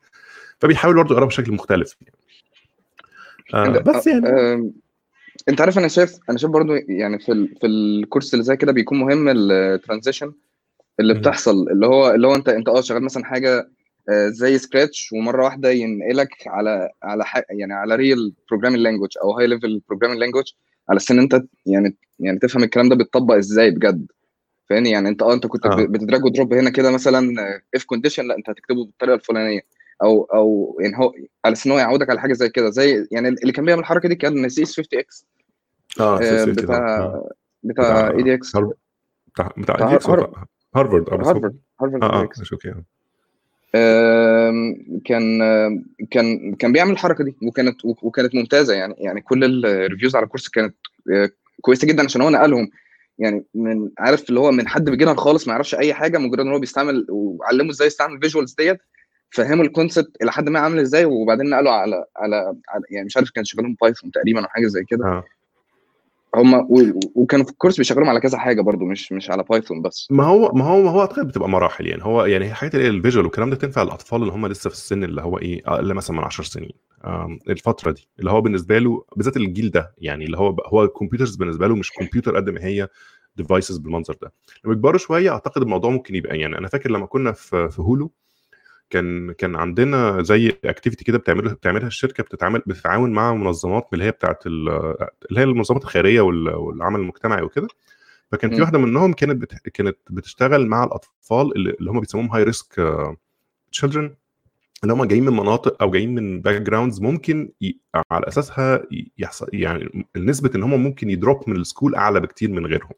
فبيحاول برضه يقرب بشكل مختلف يعني. آه بس يعني انت عارف أنا شايف أنا شايف برضو يعني في ال... في ال course اللي زي كده بيكون مهم ال transition اللي. بتحصل اللي هو اللي هو انت انت آه شغال مثلا حاجة آه، زي سكراتش ومرة واحدة ينقلك على على ح... يعني على real programming language أو high level programming language على أساس إن أنت يعني يعني تفهم الكلام ده بيتطبق إزاي بجد فاهمني يعني أنت آه أنت كنت آه. بت drag و drop هنا كده مثلا if condition لا أنت هتكتبه بالطريقة الفلانية أو أو يعني هو على أساس إن هو يعودك على حاجة زي كده زي يعني اللي كان بيعمل الحركة دي كان CS50x آه سلسلة كده. بتاع آه. بتاع edX بتاع بتاع بتاع edX ولا هارفرد. آه هارفرد آه إي آه X مش okay كان كان كان بيعمل الحركة دي وكانت وكانت ممتازة يعني يعني كل ال reviews على ال course كانت آه، كويسة جدا عشان هو نقلهم يعني من عارف اللي هو من حد beginner خالص ما يعرفش أي حاجة مجرد إن هو بيستعمل وعلمه إزاي يستعمل ال visuals ديت فهموا ال concept إلى حد ما عامل إزاي وبعدين نقلوا على على, على يعني مش عارف كان شغالهم Python تقريبا أو حاجة زي كده. آه. هم وكانوا في ال course بيشغلهم على كذا حاجة برضو مش مش على Python بس. ما هو ما هو ما هو أعتقد بتبقى مراحل يعني. هو يعني هي حاجات ال visual والكلام ده تنفع الاطفال اللي هم لسه في السن اللي هو إيه أقل مثلا من 10 سنين. الفترة دي اللي هو بالنسبة له بالذات الجيل ده يعني اللي هو هو ال computers بالنسبة له مش كمبيوتر قد ما هي devices بالمنظر ده. لما يكبروا شوية أعتقد الموضوع ممكن يبقى يعني أنا فاكر لما كنا في في هولو كان كان عندنا زي activity كده بتعملها بتعملها الشركة بتتعامل بتتعاون مع منظمات من اللي هي بتاعت ال- اللي هي المنظمات الخيرية وال- والعمل المجتمعي وكده فكان في. واحدة منهم كانت بت... كانت بتشتغل مع الأطفال اللي, هم بيسموهم high risk children اللي هم جايين من مناطق أو جايين من backgrounds ممكن ي... على أساسها يحصل يعني نسبه إن هم ممكن ي drop من ال school أعلى بكتير من غيرهم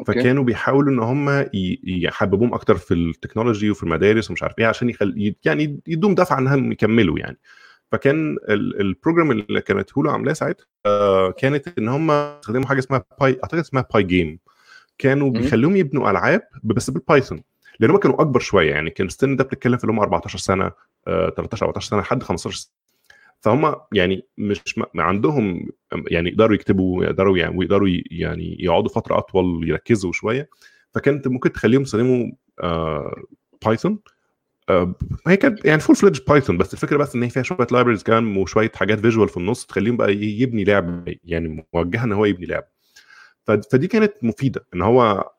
okay. فكانوا بيحاولوا إن هم يحببوهم أكتر في ال technology وفي المدارس ومش عارف إيه عشان يخل... يعني يدوم دفعة انهم يكملوا يعني فكان ال- program اللي كانت هولو عاملاه ساعتها آه، كانت إن هم استخدموا حاجة اسمها Py أعتقد اسمها Pygame كانوا. بيخلوهم يبنوا ألعاب بس بال Python لأن هم كانوا أكبر شوية يعني كان السن ده بتتكلم في اللي هم 14 سنة آه، 13 14 سنة لحد 15 سنه فهم يعني مش ما عندهم يعني يقدروا يكتبوا يقدروا يعني ويقدروا يعني يقعدوا فترة أطول يركزوا شوية. فكانت ممكن تخليهم يستخدموا آه Python آه هي كانت يعني full fledged Python بس الفكرة بس إن هي فيها شوية libraries كمان وشوية حاجات visual في النص تخليهم بقى يبني لعب يعني موجهة إن هو يبني لعب. فدي كانت مفيدة إن هو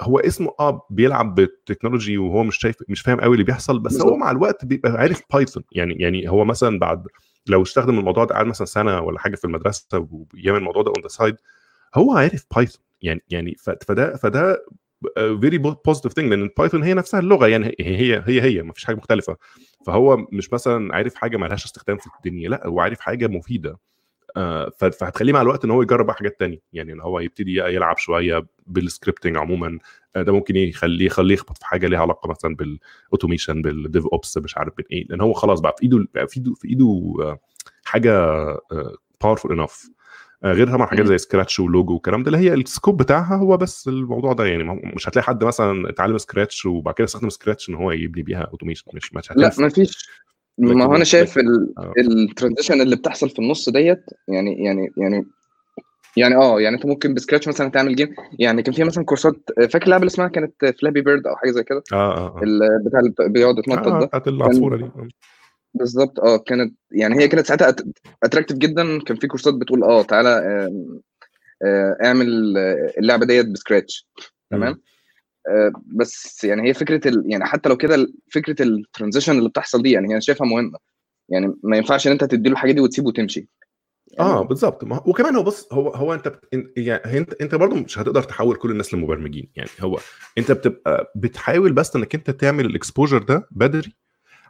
هو اسمه آه بيلعب بال technology وهو مش شايف مش فاهم قوي اللي بيحصل بس هو. مع الوقت بيبقى عارف Python يعني يعني هو مثلا بعد لو استخدم الموضوع ده قعد مثلا سنة ولا حاجة في المدرسة وبيعمل الموضوع ده on the side هو عارف Python يعني يعني فده فده very positive thing لأن ال Python هي نفسها اللغة يعني هي هي هي, هي ما فيش حاجة مختلفة. فهو مش مثلا عارف حاجة ما لهاش استخدام في الدنيا لأ هو عارف حاجة مفيدة. فهتخليه مع الوقت إن هو يجرب بقى حاجات تانية. يعني إن هو يبتدي يلعب شوية بال scripting عموما. آه، ده ممكن يخليه يخليه يخبط في حاجة ليها علاقة مثلا بال automation بال DevOps مش عارف بايه لأن هو خلاص بقى في إيده في إيده في إيده آه، حاجة powerful enough غير طبعا حاجات. زي Scratch و Logo والكلام ده اللي هي ال scope بتاعها هو بس الموضوع ده. يعني مش هتلاقي حد مثلا اتعلم Scratch وبعد كده استخدم Scratch إن هو يبني بيها automation مش مش لا هتنفع. ما فيش ما هو أنا شايف لكن- آه. ال transition اللي بتحصل في النص ديت يعني يعني يعني يعني آه يعني أنت ممكن ب Scratch مثلا تعمل game يعني كان في مثلا كورسات فاكر اللعبه اللي اسمها كانت Flappy Bird أو حاجة زي كده؟ آه آه ال- بتاع اللي بيقعد يتنطط آه، ده. بتاعت العصفورة دي. آه. بالظبط آه كانت يعني هي كانت ساعتها attractive جدا. كان في كورسات بتقول آه تعالى آه، اعمل آه، اللعبة ديت ب Scratch تمام؟ آه، بس يعني هي فكرة ال... يعني حتى لو كده فكرة ال transition اللي بتحصل دي يعني أنا شايفها مهمة. يعني ما ينفعش إن أنت تديله الحاجة دي وتسيبه وتمشي. يعني آه بالظبط. ما- وكمان هو بص هو هو أنت بت- يعني انت أنت برضه مش هتقدر تحول كل الناس لمبرمجين. يعني هو أنت بتبقى بتحاول بس إنك أنت تعمل ال exposure ده بدري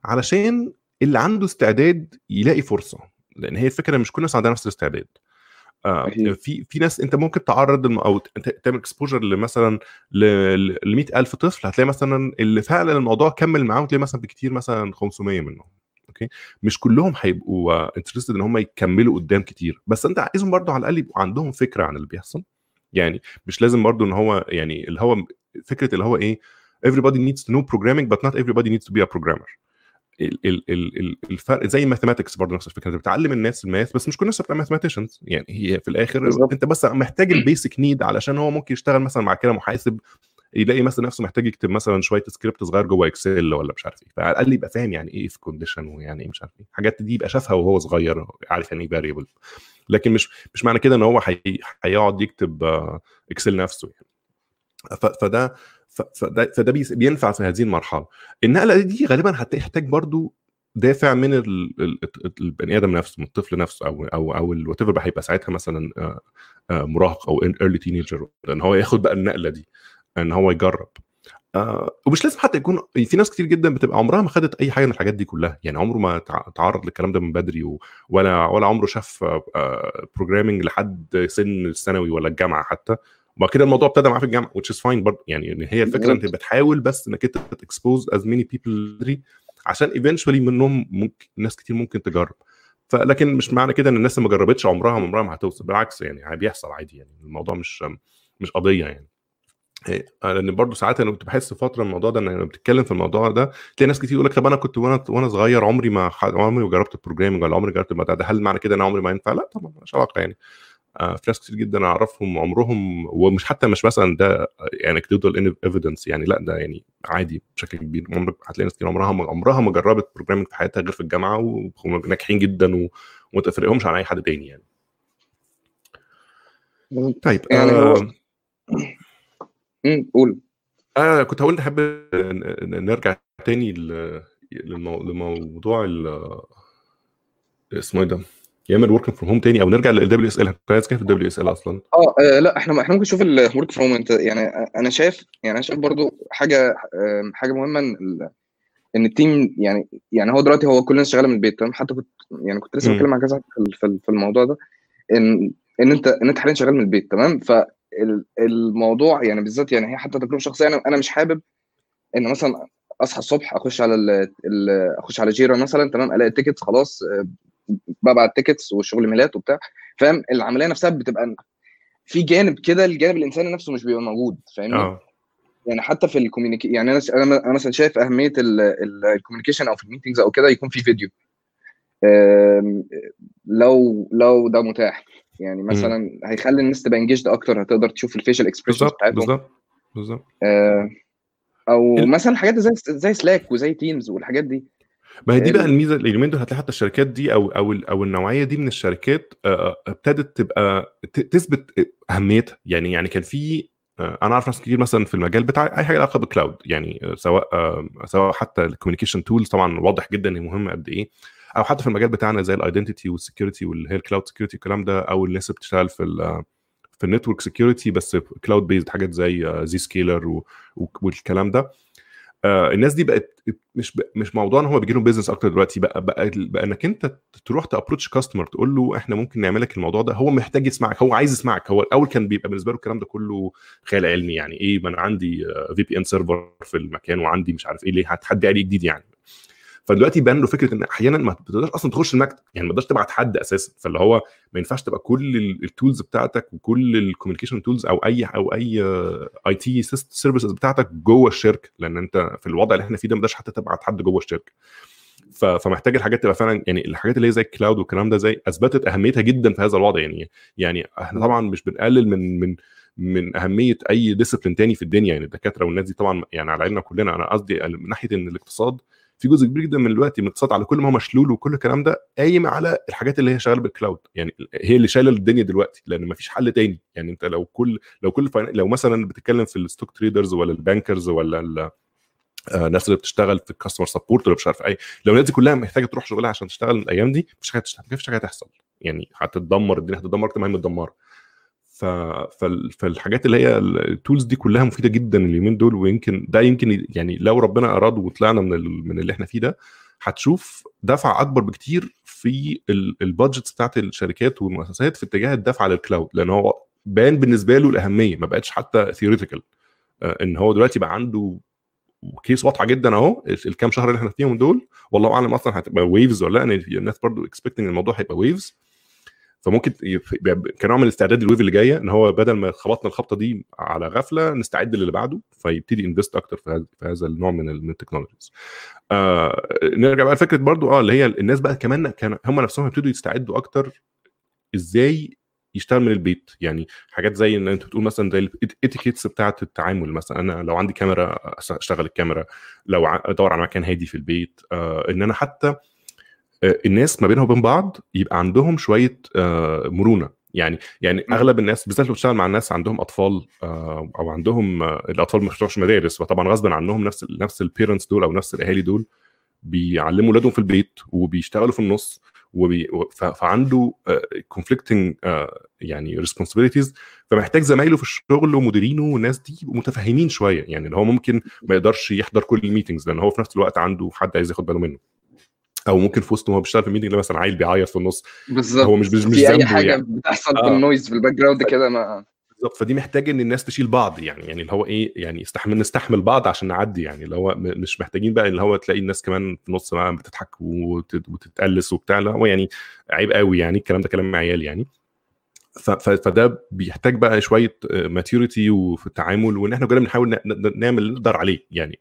علشان اللي عنده استعداد يلاقي فرصة. لأن هي الفكرة مش كل الناس عندها نفس الاستعداد. آه. في في ناس أنت ممكن تعرض أو تعمل exposure لمثلا ل 100000 طفل هتلاقي مثلا اللي فعلا الموضوع كمل معاهم تلاقي مثلا بكتير مثلا 500 منهم okay؟ مش كلهم هيبقوا interested إن هم يكملوا قدام كتير بس أنت عايزهم برضو على الأقل يبقوا عندهم فكرة عن اللي بيحصل. يعني مش لازم برضو إن هو يعني اللي هو فكرة اللي هو إيه everybody needs to know programming but not everybody needs to be a programmer. الفرق زي ال mathematics برضه نفس الفكرة أنت بتعلم الناس ال math بس مش كل الناس بتبقى mathematicians يعني هي في الآخر بالظبط. أنت بس محتاج ال basic need علشان هو ممكن يشتغل مثلا مع كده محاسب يلاقي مثلا نفسه محتاج يكتب مثلا شوية سكريبت صغير جوه Excel ولا مش عارف إيه فعلى الأقل يبقى فاهم يعني إيه في condition ويعني إيه مش عارف إيه. الحاجات دي يبقى شافها وهو صغير عارف يعني إيه variable لكن مش مش معنى كده إن هو هي- هيقعد يكتب آه، Excel نفسه يعني. فده فده بينفع في هذه المرحلة. النقلة دي غالبا هتحتاج برضو دافع من ال- ال- ال- البني آدم نفسه من الطفل نفسه أو أو أو ال whatever هيبقى ساعتها مثلا آه، آه، مراهق أو early teenager إن هو ياخد بقى النقلة دي إن هو يجرب. آه ومش لازم حتى يكون في ناس كتير جدا بتبقى عمرها ما خدت أي حاجة من الحاجات دي كلها. يعني عمره ما تع- تعرض للكلام ده من بدري. ولا ولا عمره شاف programming لحد سن الثانوي ولا الجامعة حتى. وبعد كده الموضوع ابتدى معاه في الجامعة which is fine برضه. يعني هي الفكرة أنت. بتحاول بس إنك أنت ت expose as many people عشان eventually منهم ممكن ناس كتير ممكن تجرب. فلكن مش معنى كده إن الناس اللي ما جربتش عمرها عمرها ما هتوصل بالعكس يعني بيحصل عادي يعني. الموضوع مش مش قضية يعني. إيه، لأن برضه ساعات أنا كنت بحس فترة الموضوع ده إن لما بتتكلم في الموضوع ده تلاقي ناس كتير يقول لك طب أنا كنت وأنا وأنا صغير عمري ما ح- عمري ما جربت ال programming ولا عمري جربت الموضوع ده هل معنى كده إن عمري ما ينفع؟ لا طبعا مش علاقة يعني. آه، في ناس كتير جدا أعرفهم عمرهم ومش حتى مش مثلا ده anecdotal evidence يعني لأ ده يعني عادي بشكل كبير. عمرك هتلاقي ناس كتير عمرها ما عمرها ما جربت programming في حياتها غير في الجامعة وهم ناجحين جدا وما تفرقهمش عن أي حد تاني يعني. طيب يعني آه قول. آه كنت هقول نحب نرجع تاني لموضوع اسمه إيه ده؟ يعمل work from home تاني أو نرجع لل WSL كنت عايز كيف ال WSL أصلا. آه آه، لا إحنا إحنا ممكن نشوف الورك فروم أنت يعني أنا شايف يعني أنا شايف برضو حاجة حاجة مهمة إن إن ال team يعني يعني هو دلوقتي هو كل الناس شغاله من البيت. تمام؟ حتى كنت يعني كنت لسه. بتكلم مع كذا في في ال- في الموضوع ده. إن إن أنت إن أنت حاليا شغال من البيت. تمام؟ فالموضوع يعني بالذات يعني هي حتى تجربة شخصية. أنا أنا مش حابب إن مثلا أصحى الصبح أخش على ال أخش على Jira مثلا. تمام؟ ألاقي tickets خلاص ببعت tickets والشغل ميلات وبتاع. فاهم؟ العملية نفسها بتبقى في جانب كده الجانب الإنساني نفسه مش بيبقى موجود فاهمني؟ آه. يعني حتى في ال communica- يعني أنا أنا مثلا شايف أهمية ال communication أو في ال meetings أو كده يكون في فيديو لو لو ده متاح. يعني مثلا هيخلي الناس تبقى engaged أكتر هتقدر تشوف ال facial expressions بالظبط بتاعتهم. بالظبط بالظبط. آه، أو مثلا حاجات زي زي Slack وزي Teams والحاجات دي. ما هي دي بقى ال- الميزه اليومين دول هتلاقي حتى الشركات دي أو أو أو النوعية دي من الشركات آه، آه، ابتدت تبقى تثبت أهميتها. يعني يعني كان في آه، أنا أعرف ناس كتير مثلا في المجال بتاع أي حاجة علاقة بال cloud يعني سواء سواء حتى ال communication tools طبعا واضح جدا ان مهمه قد إيه. أو حتى في المجال بتاعنا زي ال identity وال security واللي هي ال cloud security الكلام ده أو الناس اللي بتشتغل في في ال network security بس cloud based حاجات زي Zscaler والكلام ده. آه، الناس دي بقت مش ب... مش موضوع ان هو بيجي لهم business أكتر دلوقتي بقى بقى, بقى إنك أنت تروح ت approach customer تقول له إحنا ممكن نعمل لك الموضوع ده هو محتاج يسمعك هو عايز يسمعك هو الأول كان بيبقى بالنسبة له الكلام ده كله خيال علمي يعني إيه ما أنا عندي VPN server في المكان وعندي مش عارف إيه ليه هتحدي عليه جديد يعني؟ فدلوقتي بان له فكرة إن أحيانا ما بتقدرش أصلا تخش المكتب. يعني ما تقدرش تبعت حد أساسا. فاللي هو ما ينفعش تبقى كل ال tools بتاعتك وكل ال communication tools أو أي أو أي IT services بتاعتك جوه الشركة. لأن أنت في الوضع اللي إحنا فيه ده ما تقدرش حتى تبعت حد جوه الشركة. فمحتاج الحاجات تبقى فعلا يعني الحاجات اللي هي زي ال cloud والكلام ده زي أثبتت أهميتها جدا في هذا الوضع. يعني يعني إحنا طبعا مش بنقلل من من من أهمية أي discipline تاني في الدنيا. يعني الدكاترة والناس دي طبعا يعني على عيننا كلنا. أنا قصدي من ناحية إن الاقتصاد في جزء كبير جدا من الوقت من الاقتصاد على كل ما هو مشلول وكل الكلام ده قايم على الحاجات اللي هي شغالة بال cloud يعني هي اللي شايلة الدنيا دلوقتي لأن ما فيش حل تاني. يعني أنت لو كل لو كل لو مثلا بتتكلم في ال stock traders ولا ال bankers ولا الناس اللي بتشتغل في ال customer support ولا مش عارف اي لو الناس دي كلها محتاجة تروح شغلها عشان تشتغل الأيام دي مفيش حاجة مفيش حاجة هتحصل. يعني هتتدمر الدنيا هتتدمر أكتر ما هي متدمرة. فالحاجات اللي هي ال tools دي كلها مفيدة جدا اليومين دول ويمكن ده يمكن يعني لو ربنا أراد وطلعنا من. من اللي إحنا فيه ده هتشوف دفع أكبر بكتير في ال budgets بتاعت الشركات والمؤسسات في اتجاه الدفع لل cloud لأن هو بان بالنسبة له الأهمية ما بقتش حتى theoretical إن هو دلوقتي بقى عنده case واضحة جدا أهو الكام شهر اللي إحنا فيهم دول والله أعلم أصلا هتبقى waves ولا لأ الناس برضو expecting الموضوع هيبقى waves فممكن كنوع من الاستعداد لل wave اللي جاية إن هو بدل ما خبطنا الخبطة دي على غفلة نستعد للي بعده فيبتدي invest أكتر في هذا النوع من ال technologies. آه نرجع بقى لفكرة برضو آه اللي هي الناس بقى كمان كان هم نفسهم يبتدوا يستعدوا أكتر إزاي يشتغل من البيت يعني حاجات زي ان أنت بتقول مثلا زي الاتيكيتس بتاعة التعامل مثلا أنا لو عندي كاميرا أشتغل الكاميرا لو أدور على مكان هادي في البيت آه إن أنا حتى الناس ما بينهم وبين بعض يبقى عندهم شوية مرونة. يعني يعني أغلب الناس بالذات لو بتشتغل مع الناس عندهم أطفال أو عندهم الأطفال ما بيروحوش مدارس فطبعا غصبا عنهم نفس نفس ال parents دول أو نفس الأهالي دول بيعلموا اولادهم في البيت وبيشتغلوا في النص وبي... فعنده conflicting يعني responsibilities فمحتاج زمايله في الشغل ومديرينه والناس دي يبقوا متفهمين شوية. يعني اللي هو ممكن ما يقدرش يحضر كل ال meetings لأن هو في نفس الوقت عنده حد عايز ياخد باله منه. أو ممكن في وسط ما هو بيشتغل في ال meeting مثلا عيل بيعيط في النص. بالظبط. هو مش مش في أي حاجة يعني. بتحصل آه. بال noise في ال background كده ما بالظبط. فدي محتاج إن الناس تشيل بعض يعني يعني اللي هو إيه يعني استحمل نستحمل بعض عشان نعدي يعني. اللي هو مش محتاجين بقى اللي هو تلاقي الناس كمان في النص بقى بتضحك وتتقلس وبتاع. اللي هو يعني عيب قوي يعني الكلام ده كلام عيال يعني. فده بيحتاج بقى شوية maturity وفي التعامل وإن إحنا كلنا بنحاول نعمل اللي نقدر عليه يعني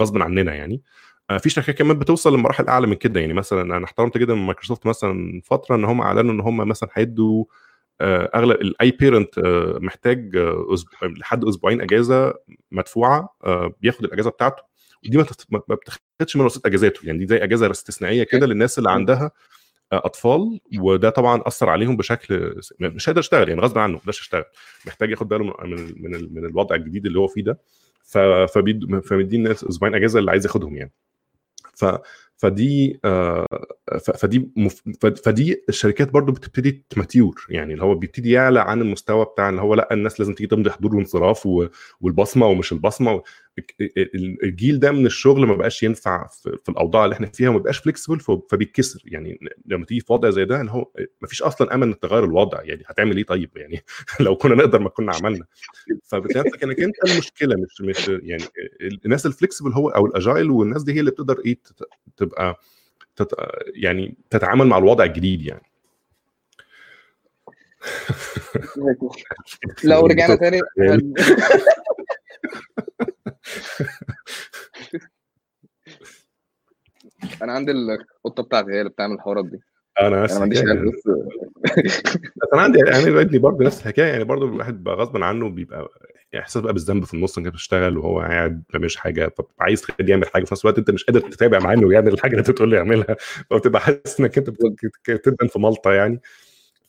غصبا عننا يعني. في شركات كمان بتوصل لمراحل أعلى من كده. يعني مثلا أنا احترمت جدا من مايكروسوفت مثلا فترة إن هم أعلنوا إن هم مثلا هيدوا أغلب اي بيرنت محتاج لحد أسبوعين أجازة مدفوعة بياخد الأجازة بتاعته. ودي ما بتاخدش من رصيد أجازاته. يعني دي زي أجازة استثنائية كده للناس اللي عندها أطفال. وده طبعا أثر عليهم بشكل مش هيقدر يشتغل يعني غصب عنه ما يقدرش يشتغل. محتاج ياخد باله من من الوضع الجديد اللي هو فيه ده. فمدين الناس أسبوعين أجازة اللي عايز ياخدهم يعني. ف فدي آه فدي مف... فدي الشركات برضو بتبتدي ت mature يعني اللي هو بيبتدي يعلى عن المستوى بتاع اللي هو لأ الناس لازم تيجي تمضي حضور وانصراف. والبصمة ومش البصمة الجيل ده من الشغل ما بقاش ينفع في, الأوضاع اللي إحنا فيها وما بقاش flexible فبيتكسر. يعني لما تيجي في وضع زي ده ان هو ما فيش أصلا أمل إنك تغير الوضع. يعني هتعمل إيه طيب؟ يعني لو كنا نقدر ما كنا عملنا. فبتلاقي نفسك إنك أنت المشكلة مش مش يعني الناس ال flexible هو أو ال agile والناس دي هي اللي بتقدر إيه تبقى تت... يعني تتعامل مع الوضع الجديد يعني. لو رجعنا تاني أنا عندي القطه بتاعتي هي اللي بتعمل الحوارات دي. أنا أنا ما عنديش يعني بس بس أنا عندي يعني ابني برضه نفس الحكاية. يعني برضه الواحد بقى غصبا عنه بيبقى إحساس بقى بالذنب في النص انك بتشتغل وهو قاعد ما بيعملش حاجة. فعايز تخليه يعمل حاجة في نفس الوقت أنت مش قادر تتابع معاه إنه يعمل الحاجة اللي أنت بتقول له يعملها. فبتبقى حاسس إنك أنت بتدن في ملطه يعني.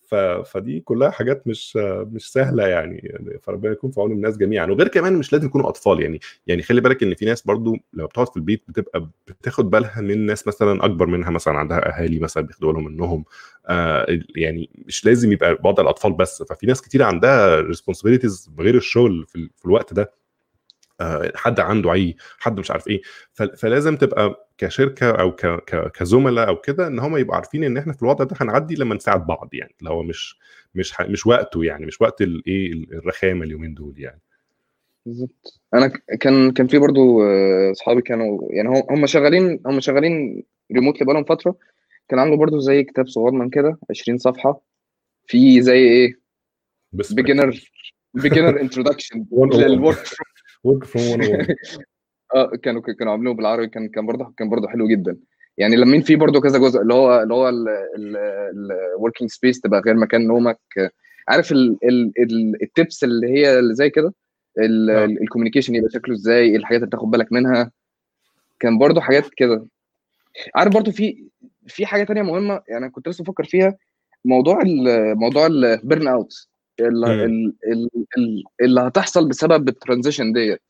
ف... فدي كلها حاجات مش مش سهلة يعني, فربنا يكون في عون الناس جميعا. وغير كمان مش لازم يكونوا أطفال يعني يعني خلي بالك إن في ناس برضو لو بتقعد في البيت بتبقى بتاخد بالها من ناس مثلا أكبر منها مثلا عندها أهالي مثلا بياخدوا بالهم منهم. آه يعني مش لازم يبقى وضع الأطفال بس. ففي ناس كتير عندها ريسبونسبيلتيز غير الشغل في, في الوقت ده. حد عنده عي حد مش عارف إيه. فلازم تبقى كشركة أو كزملاء أو كده إن هم يبقوا عارفين إن إحنا في الوضع ده هنعدي لما نساعد بعض يعني. اللي هو مش مش. مش وقته يعني مش وقت الايه الرخامة اليومين دول يعني. بالظبط. أنا كان كان في برضو اصحابي كانوا يعني هم شغالين هم شغالين remotely بقالهم فترة. كان عنده برضو زي كتاب صغنن كده 20 صفحة. في زي إيه؟ بس beginner beginner introduction لل work work from آه كانوا كانوا عاملينه بالعربي كان كان برضه كان برضه حلو جدا. يعني لمين فيه برضو كذا جزء اللي هو اللي هو ال working space تبقى غير مكان نومك. عارف ال tips اللي هي اللي زي كده؟ آه. ال communication يبقى شكله إزاي؟ إيه الحاجات اللي تاخد بالك منها؟ كان برضو حاجات كده. عارف برضو في في حاجة تانية مهمة يعني كنت لسه بفكر فيها موضوع ال موضوع ال burnout اللي. اللي, اللي هتحصل بسبب الترانزيشن ديت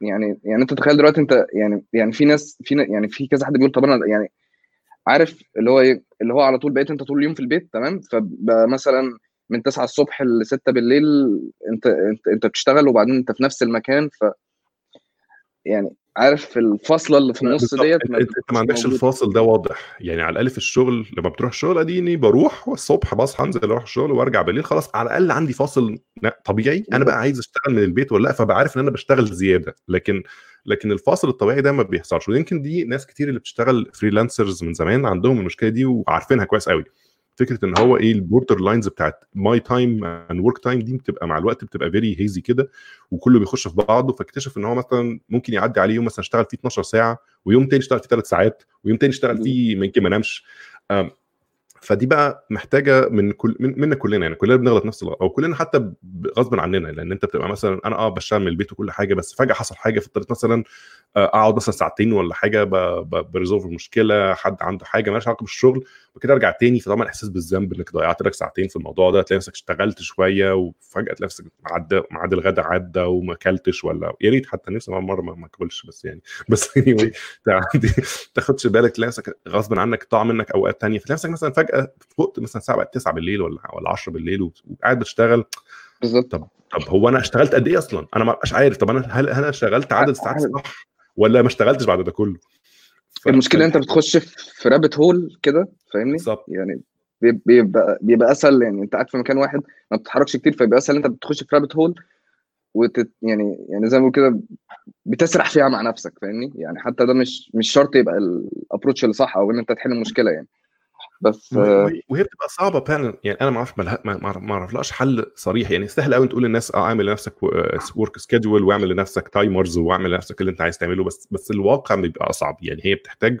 يعني يعني انت تخيل دلوقتي انت يعني يعني في ناس في يعني في كذا حد بيقول طب أنا يعني عارف اللي هو إيه اللي هو على طول بقيت انت طول اليوم في البيت تمام فبقى مثلا من 9 الصبح ل 6 بالليل انت انت انت بتشتغل وبعدين انت في نفس المكان ف يعني عارف الفاصلة اللي في النص ديت انت ما عندكش الفاصل ده واضح. يعني على الأقل في الشغل لما بتروح الشغل أديني بروح والصبح بصحى أنزل أروح الشغل وأرجع بالليل خلاص. على الأقل عندي فاصل طبيعي. أنا بقى عايز أشتغل من البيت ولا لأ فبقى عارف إن أنا بشتغل زيادة. لكن لكن الفاصل الطبيعي ده ما بيحصلش. ويمكن دي ناس كتير اللي بتشتغل freelancers من زمان عندهم المشكلة دي وعارفينها كويس قوي فكرة إن هو إيه ال border lines بتاعت my time and work time دي بتبقى مع الوقت بتبقى very hazy كده وكله بيخش في بعضه فاكتشف إن هو مثلا ممكن يعدي عليه يوم مثلا اشتغل فيه 12 ساعة ويوم تاني اشتغل فيه 3 ساعات ويوم تاني اشتغل فيه يمكن ما نامش. فدي بقى محتاجة من كل من منا كلنا يعني كلنا بنغلط نفس الغلط أو كلنا حتى غصب عننا لأن أنت بتبقى مثلا أنا آه بشتغل من البيت وكل حاجة بس فجأة حصل حاجة فاضطريت مثلا آه، أقعد مثلا ساعتين ولا حاجة بريزولف المشكلة حد عنده حاجة مالهاش علاقة بالشغل وكده أرجع تاني فطبعا إحساس بالذنب إنك ضيعت لك ساعتين في الموضوع ده تلاقي نفسك اشتغلت شوية وفجأة تلاقي نفسك عدى ميعاد الغدا عدى وما أكلتش ولا يا ريت حتى نفسي مرة ما أكلش بس يعني بس anyway تاخدش بالك تلاقي نفسك غصب عنك ضاع منك أوقات تانية فتلاقي نفسك مثلا فجأة فوقت مثلا الساعة بقت 9 بالليل ولا ولا 10 بالليل وقاعد بتشتغل. بالظبط. طب طب هو أنا اشتغلت قد إيه أصلا؟ أنا ما بقاش عارف. طب أنا هل أنا اشتغلت عدد الساعات الصح ولا ما اشتغلتش بعد ده كله؟ ف... المشكلة إن أنت بتخش في رابت هول كده فاهمني؟ بالظبط. يعني بي- بيبقى بيبقى أسهل. يعني أنت قاعد في مكان واحد ما بتتحركش كتير فيبقى أسهل أنت بتخش في رابت هول وتت يعني يعني زي ما بقول كده بتسرح فيها مع نفسك فاهمني؟ يعني حتى ده مش مش شرط يبقى ال approach اللي صح أو إن أنت تحل المشكلة يعني. بس وهي آه، وهي- بتبقى صعبة فعلا. يعني أنا ما ملها- ما أعرفلهاش حل صريح. يعني سهل قوي تقول للناس آه اعمل لنفسك work schedule واعمل لنفسك timers واعمل لنفسك اللي أنت عايز تعمله. بس بس الواقع بيبقى أصعب. يعني هي بتحتاج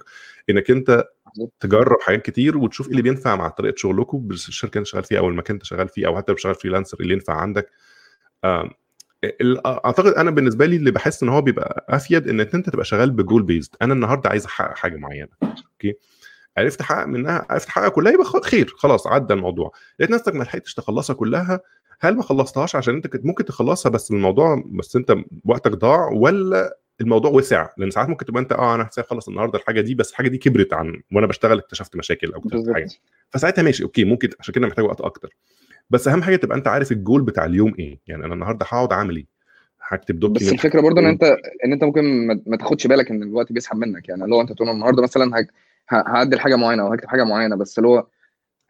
إنك أنت تجرب حاجات كتير وتشوف إيه اللي بينفع مع طريقة شغلكم بالشركة اللي أنت شغال فيها أو المكان اللي أنت شغال فيه أو حتى لو شغال freelancer اللي ينفع عندك. أعتقد أنا بالنسبة لي اللي بحس إن هو بيبقى أفيد ان أنت تبقى شغال ب goal based أنا النهارده عايز احقق حاجة معينة. okay؟ عرفت احقق منها عرفت احققها كلها يبقى خير خلاص عدى الموضوع. لقيت نفسك ما لحقتش تخلصها كلها هل ما خلصتهاش عشان انت كنت ممكن تخلصها بس الموضوع بس انت وقتك ضاع ولا الموضوع وسع؟ لأن ساعات ممكن تبقى انت آه أنا هسيب اخلص النهارده الحاجة دي بس الحاجة دي كبرت عن وأنا بشتغل اكتشفت مشاكل أو اكتشفت حاجة. فساعتها ماشي okay ممكن عشان كده محتاج وقت أكتر. بس أهم حاجة تبقى أنت عارف الجول بتاع اليوم إيه. يعني أنا النهارده هقعد أعمل إيه؟ هكتب بس document الفكرة برضه إن أنت إن أنت ممكن ما تاخدش بالك إن الوقت بيسحب منك. يعني لو أنت تقول النهارده مثلا هعدل حاجة معينة أو هكتب حاجة معينة بس اللي هو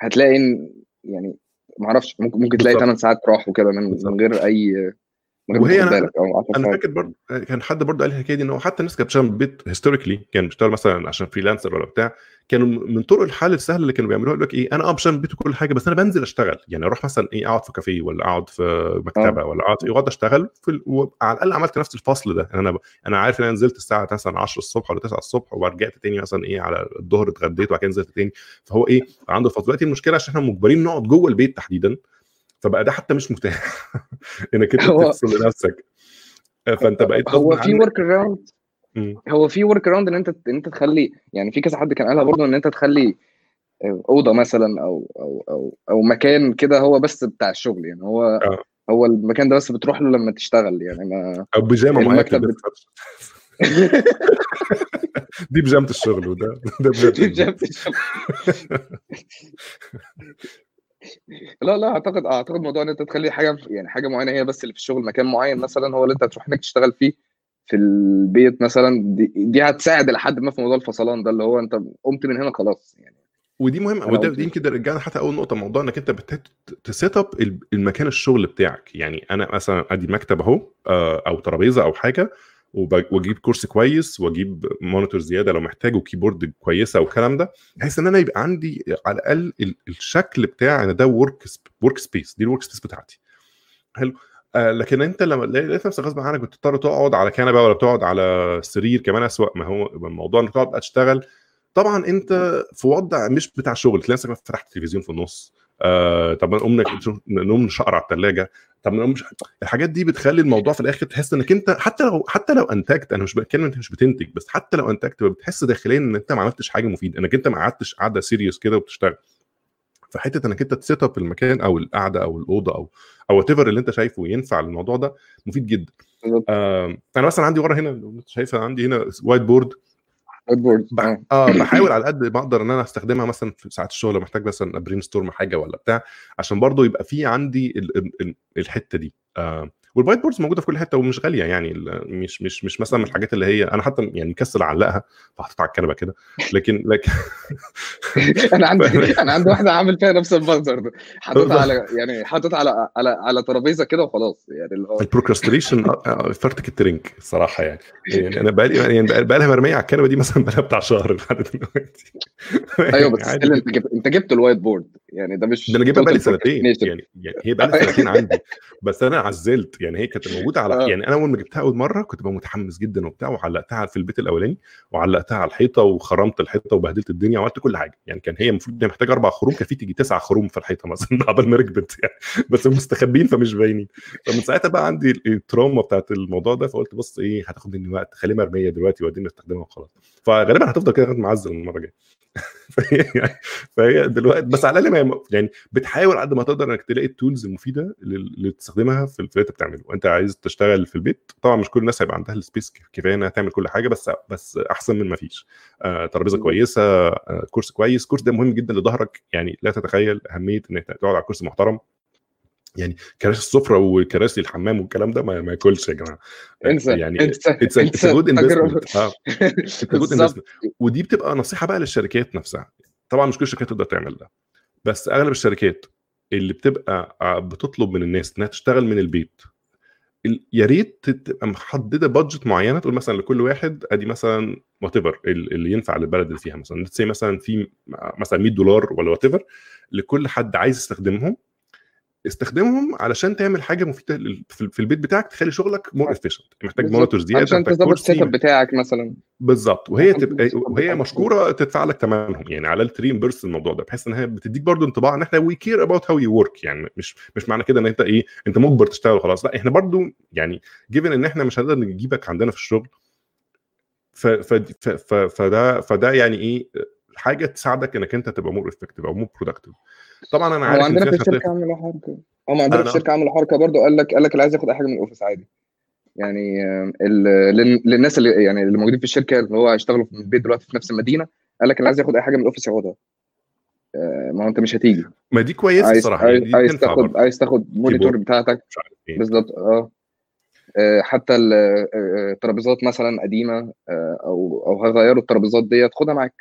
هتلاقي إن يعني ما أعرفش ممكن ممكن تلاقي بالظبط. 8 ساعات راحوا كده من من غير أي وهي أنا بالك. أو 10 أنا ساعات فاكر برضه كان حد برضه قال لي الحكاية دي إن هو حتى الناس كانت بتشتغل من البيت historically كان بيشتغل مثلا عشان freelancer ولا بتاع كانوا من طرق الحل السهل اللي كانوا بيعملوها يقول لك إيه أنا آه بشتغل من البيت وكل حاجة بس أنا بنزل أشتغل. يعني أروح مثلا إيه أقعد في كافيه ولا أقعد في مكتبة أه. ولا أقعد اقعد أشتغل في ال... وعلى الأقل عملت نفس الفصل ده. أنا ب... أنا عارف إن أنا نزلت الساعة مثلا 10 الصبح ولا 9 الصبح ورجعت تاني مثلا إيه على الظهر اتغديت وبعد كده نزلت تاني. فهو إيه عنده فصل. دلوقتي المشكلة عشان إحنا مجبرين نقعد جوه البيت تحديدا فبقى ده حتى مش متاح إنك أنت تفصل لنفسك. فأنت بقيت هو في ورك around. هو في work around إن أنت إن أنت تخلي يعني في كذا حد كان قالها برضه إن أنت تخلي أوضة مثلا أو أو أو أو مكان كده هو بس بتاع الشغل يعني هو آه. هو المكان ده بس بتروح له لما تشتغل يعني ما أو بيجامة معاك دي بيجامه الشغل وده ده بجد. الشغل. لا لا أعتقد أعتقد موضوع إن أنت تخلي حاجة يعني حاجة معينة هي بس اللي في الشغل مكان معين مثلا هو اللي أنت هتروح هناك تشتغل فيه في البيت مثلا دي, دي هتساعد لحد ما في موضوع الفصلان ده اللي هو أنت قمت من هنا خلاص يعني. ودي مهمة أنا وده دي يمكن رجعنا حتى أول نقطة موضوع إنك أنت ت set up المكان الشغل بتاعك. يعني أنا مثلا أدي مكتب أهو آه، أو ترابيزة أو حاجة واجيب كرسي كويس واجيب monitor زيادة لو محتاج و keyboard كويسة والكلام ده بحيث إن أنا يبقى عندي على الأقل ال- الشكل بتاع إن ده work workspace دي ال workspace بتاعتي. حلو. آه لكن أنت لما لقيت نفسك غصب عنك بتضطر تقعد على كنبة ولا بتقعد على سرير كمان أسوأ ما هو الموضوع انك تقعد تشتغل. طبعا أنت في وضع مش بتاع شغل تلاقي نفسك فتحت التلفزيون في النص. آه طب نقوم نقوم نشقر على الثلاجه طب نقوم مش... الحاجات دي بتخلي الموضوع في الآخر تحس إنك أنت حتى لو حتى لو أنتجت أنا مش بتكلم أنت مش بتنتج بس حتى لو أنتجت بتحس داخليا إن أنت ما عملتش حاجة مفيدة إنك أنت ما قعدتش قعده سيريوس كده وبتشتغل. فحتة إنك أنت ت set up المكان أو القعدة أو الأوضة أو أو what اللي أنت شايفه ينفع للموضوع ده مفيد جدا. آه أنا مثلا عندي ورا هنا أنت شايفها عندي هنا whiteboard board آه بحاول على قد ما أقدر إن أنا أستخدمها مثلا في ساعات الشغل لو محتاج مثلا brainstorm حاجة ولا بتاع عشان برضو يبقى في عندي ال ال الحتة دي. آه وال whiteboards موجودة في كل حتة ومش غالية يعني مش مش مش مثلا من الحاجات اللي هي أنا حتى يعني مكسل أعلقها فحطيتها على الكنبة كده لكن لكن أنا عندي أنا عندي واحدة عامل فيها نفس المنظر ده حاططها على يعني حاططها على على على ترابيزة كده وخلاص يعني اللي هو ال procrastination فرتك ال trunk الصراحه يعني. يعني أنا بقالي يعني بقى لها مرمية على الكنبة دي مثلا بقى بتاع شهر لحد دلوقتي. أيوه بس أنت جبت أنت جبت ال whiteboard يعني ده مش ده أنا جايبها بقالي سنتين يعني, يعني هي بقالي سنتين عندي بس أنا عزلت. يعني هي كانت موجودة على يعني أنا أول ما جبتها أول مرة كنت بقى متحمس جدا وبتاع وعلقتها في البيت الأولاني وعلقتها على الحيطة وخرمت الحيطة وبهدلت الدنيا وعملت كل حاجة. يعني كان هي المفروض إنها محتاجة أربع خروم كان في تيجي تسع خروم في الحيطة مثلا قبل ما ركبت يعني. بس مستخبين فمش باينين. فمن ساعتها بقى عندي ال trauma بتاعت الموضوع ده فقلت بص إيه هتاخد مني وقت خليها مرمية دلوقتي وبعدين نستخدمها وخلاص. فغالبا هتفضل كده معزل المرة الجاية. فهي فهي دلوقتي بس على الأقل يعني بتحاول قد ما تقدر إنك تلاقي ال tools المفيده اللي تستخدمها في اللي انت بتعمله. وأنت عايز تشتغل في البيت طبعا مش كل الناس هيبقى عندها ال space كفاية إنها تعمل كل حاجة بس بس أحسن من ما فيش. آه ترابيزة كويسة آه كرسي كويس. كرسي ده مهم جدا لظهرك يعني لا تتخيل أهمية إنك تقعد على كرسي محترم. يعني كراسي السفرة وكراسي الحمام والكلام ده ما, ما ياكلش يا جماعة. انسى يعني انسى it's good investment آه. good investment ودي بتبقى نصيحة بقى للشركات نفسها. طبعا مش كل الشركات تقدر تعمل ده. بس أغلب الشركات اللي بتبقى بتطلب من الناس إنها تشتغل من البيت يا ريت تبقى محددة budget معينة تقول مثلا لكل واحد أدي مثلا what اللي ينفع للبلد اللي فيها مثلا. مثلا في مثلا 100 دولار ولا what لكل حد عايز يستخدمهم استخدمهم علشان تعمل حاجة مفيدة في البيت بتاعك تخلي شغلك more efficient محتاج monitor زيادة عشان تظبط ال setup بتاعك مثلا. بالظبط. وهي تبقى وهي مشكورة تدفع لك ثمنهم. يعني على التريمبرس الموضوع ده بحيث ان هي بتديك برضو انطباع إن إحنا we care about how you work يعني مش مش معنى كده إن أنت إيه أنت مجبر تشتغل وخلاص. لا إحنا برضو يعني given إن إحنا مش هنقدر نجيبك عندنا في الشغل ف ف ف فده فده يعني إيه حاجة تساعدك إنك أنت تبقى more effective أو more productive طبعا أنا عارف عندنا في الشركة عملوا حركة. هم عندنا في الشركة عملوا حركة برضو قال لك قال لك اللي عايز ياخد اي حاجة من ال office عادي. يعني للناس اللي يعني اللي موجودين في الشركة اللي هو هيشتغلوا في البيت دلوقتي في نفس المدينة قال لك اللي عايز ياخد أي حاجة من ال office ياخدها. ما هو أنت مش هتيجي. ما دي كويسة الصراحة عايز, عايز تاخد عايز تاخد monitor بتاعتك. إيه. بالظبط آه. حتى الترابيزات مثلا قديمة أو أو هيغيروا الترابيزات ديت خدها معاك.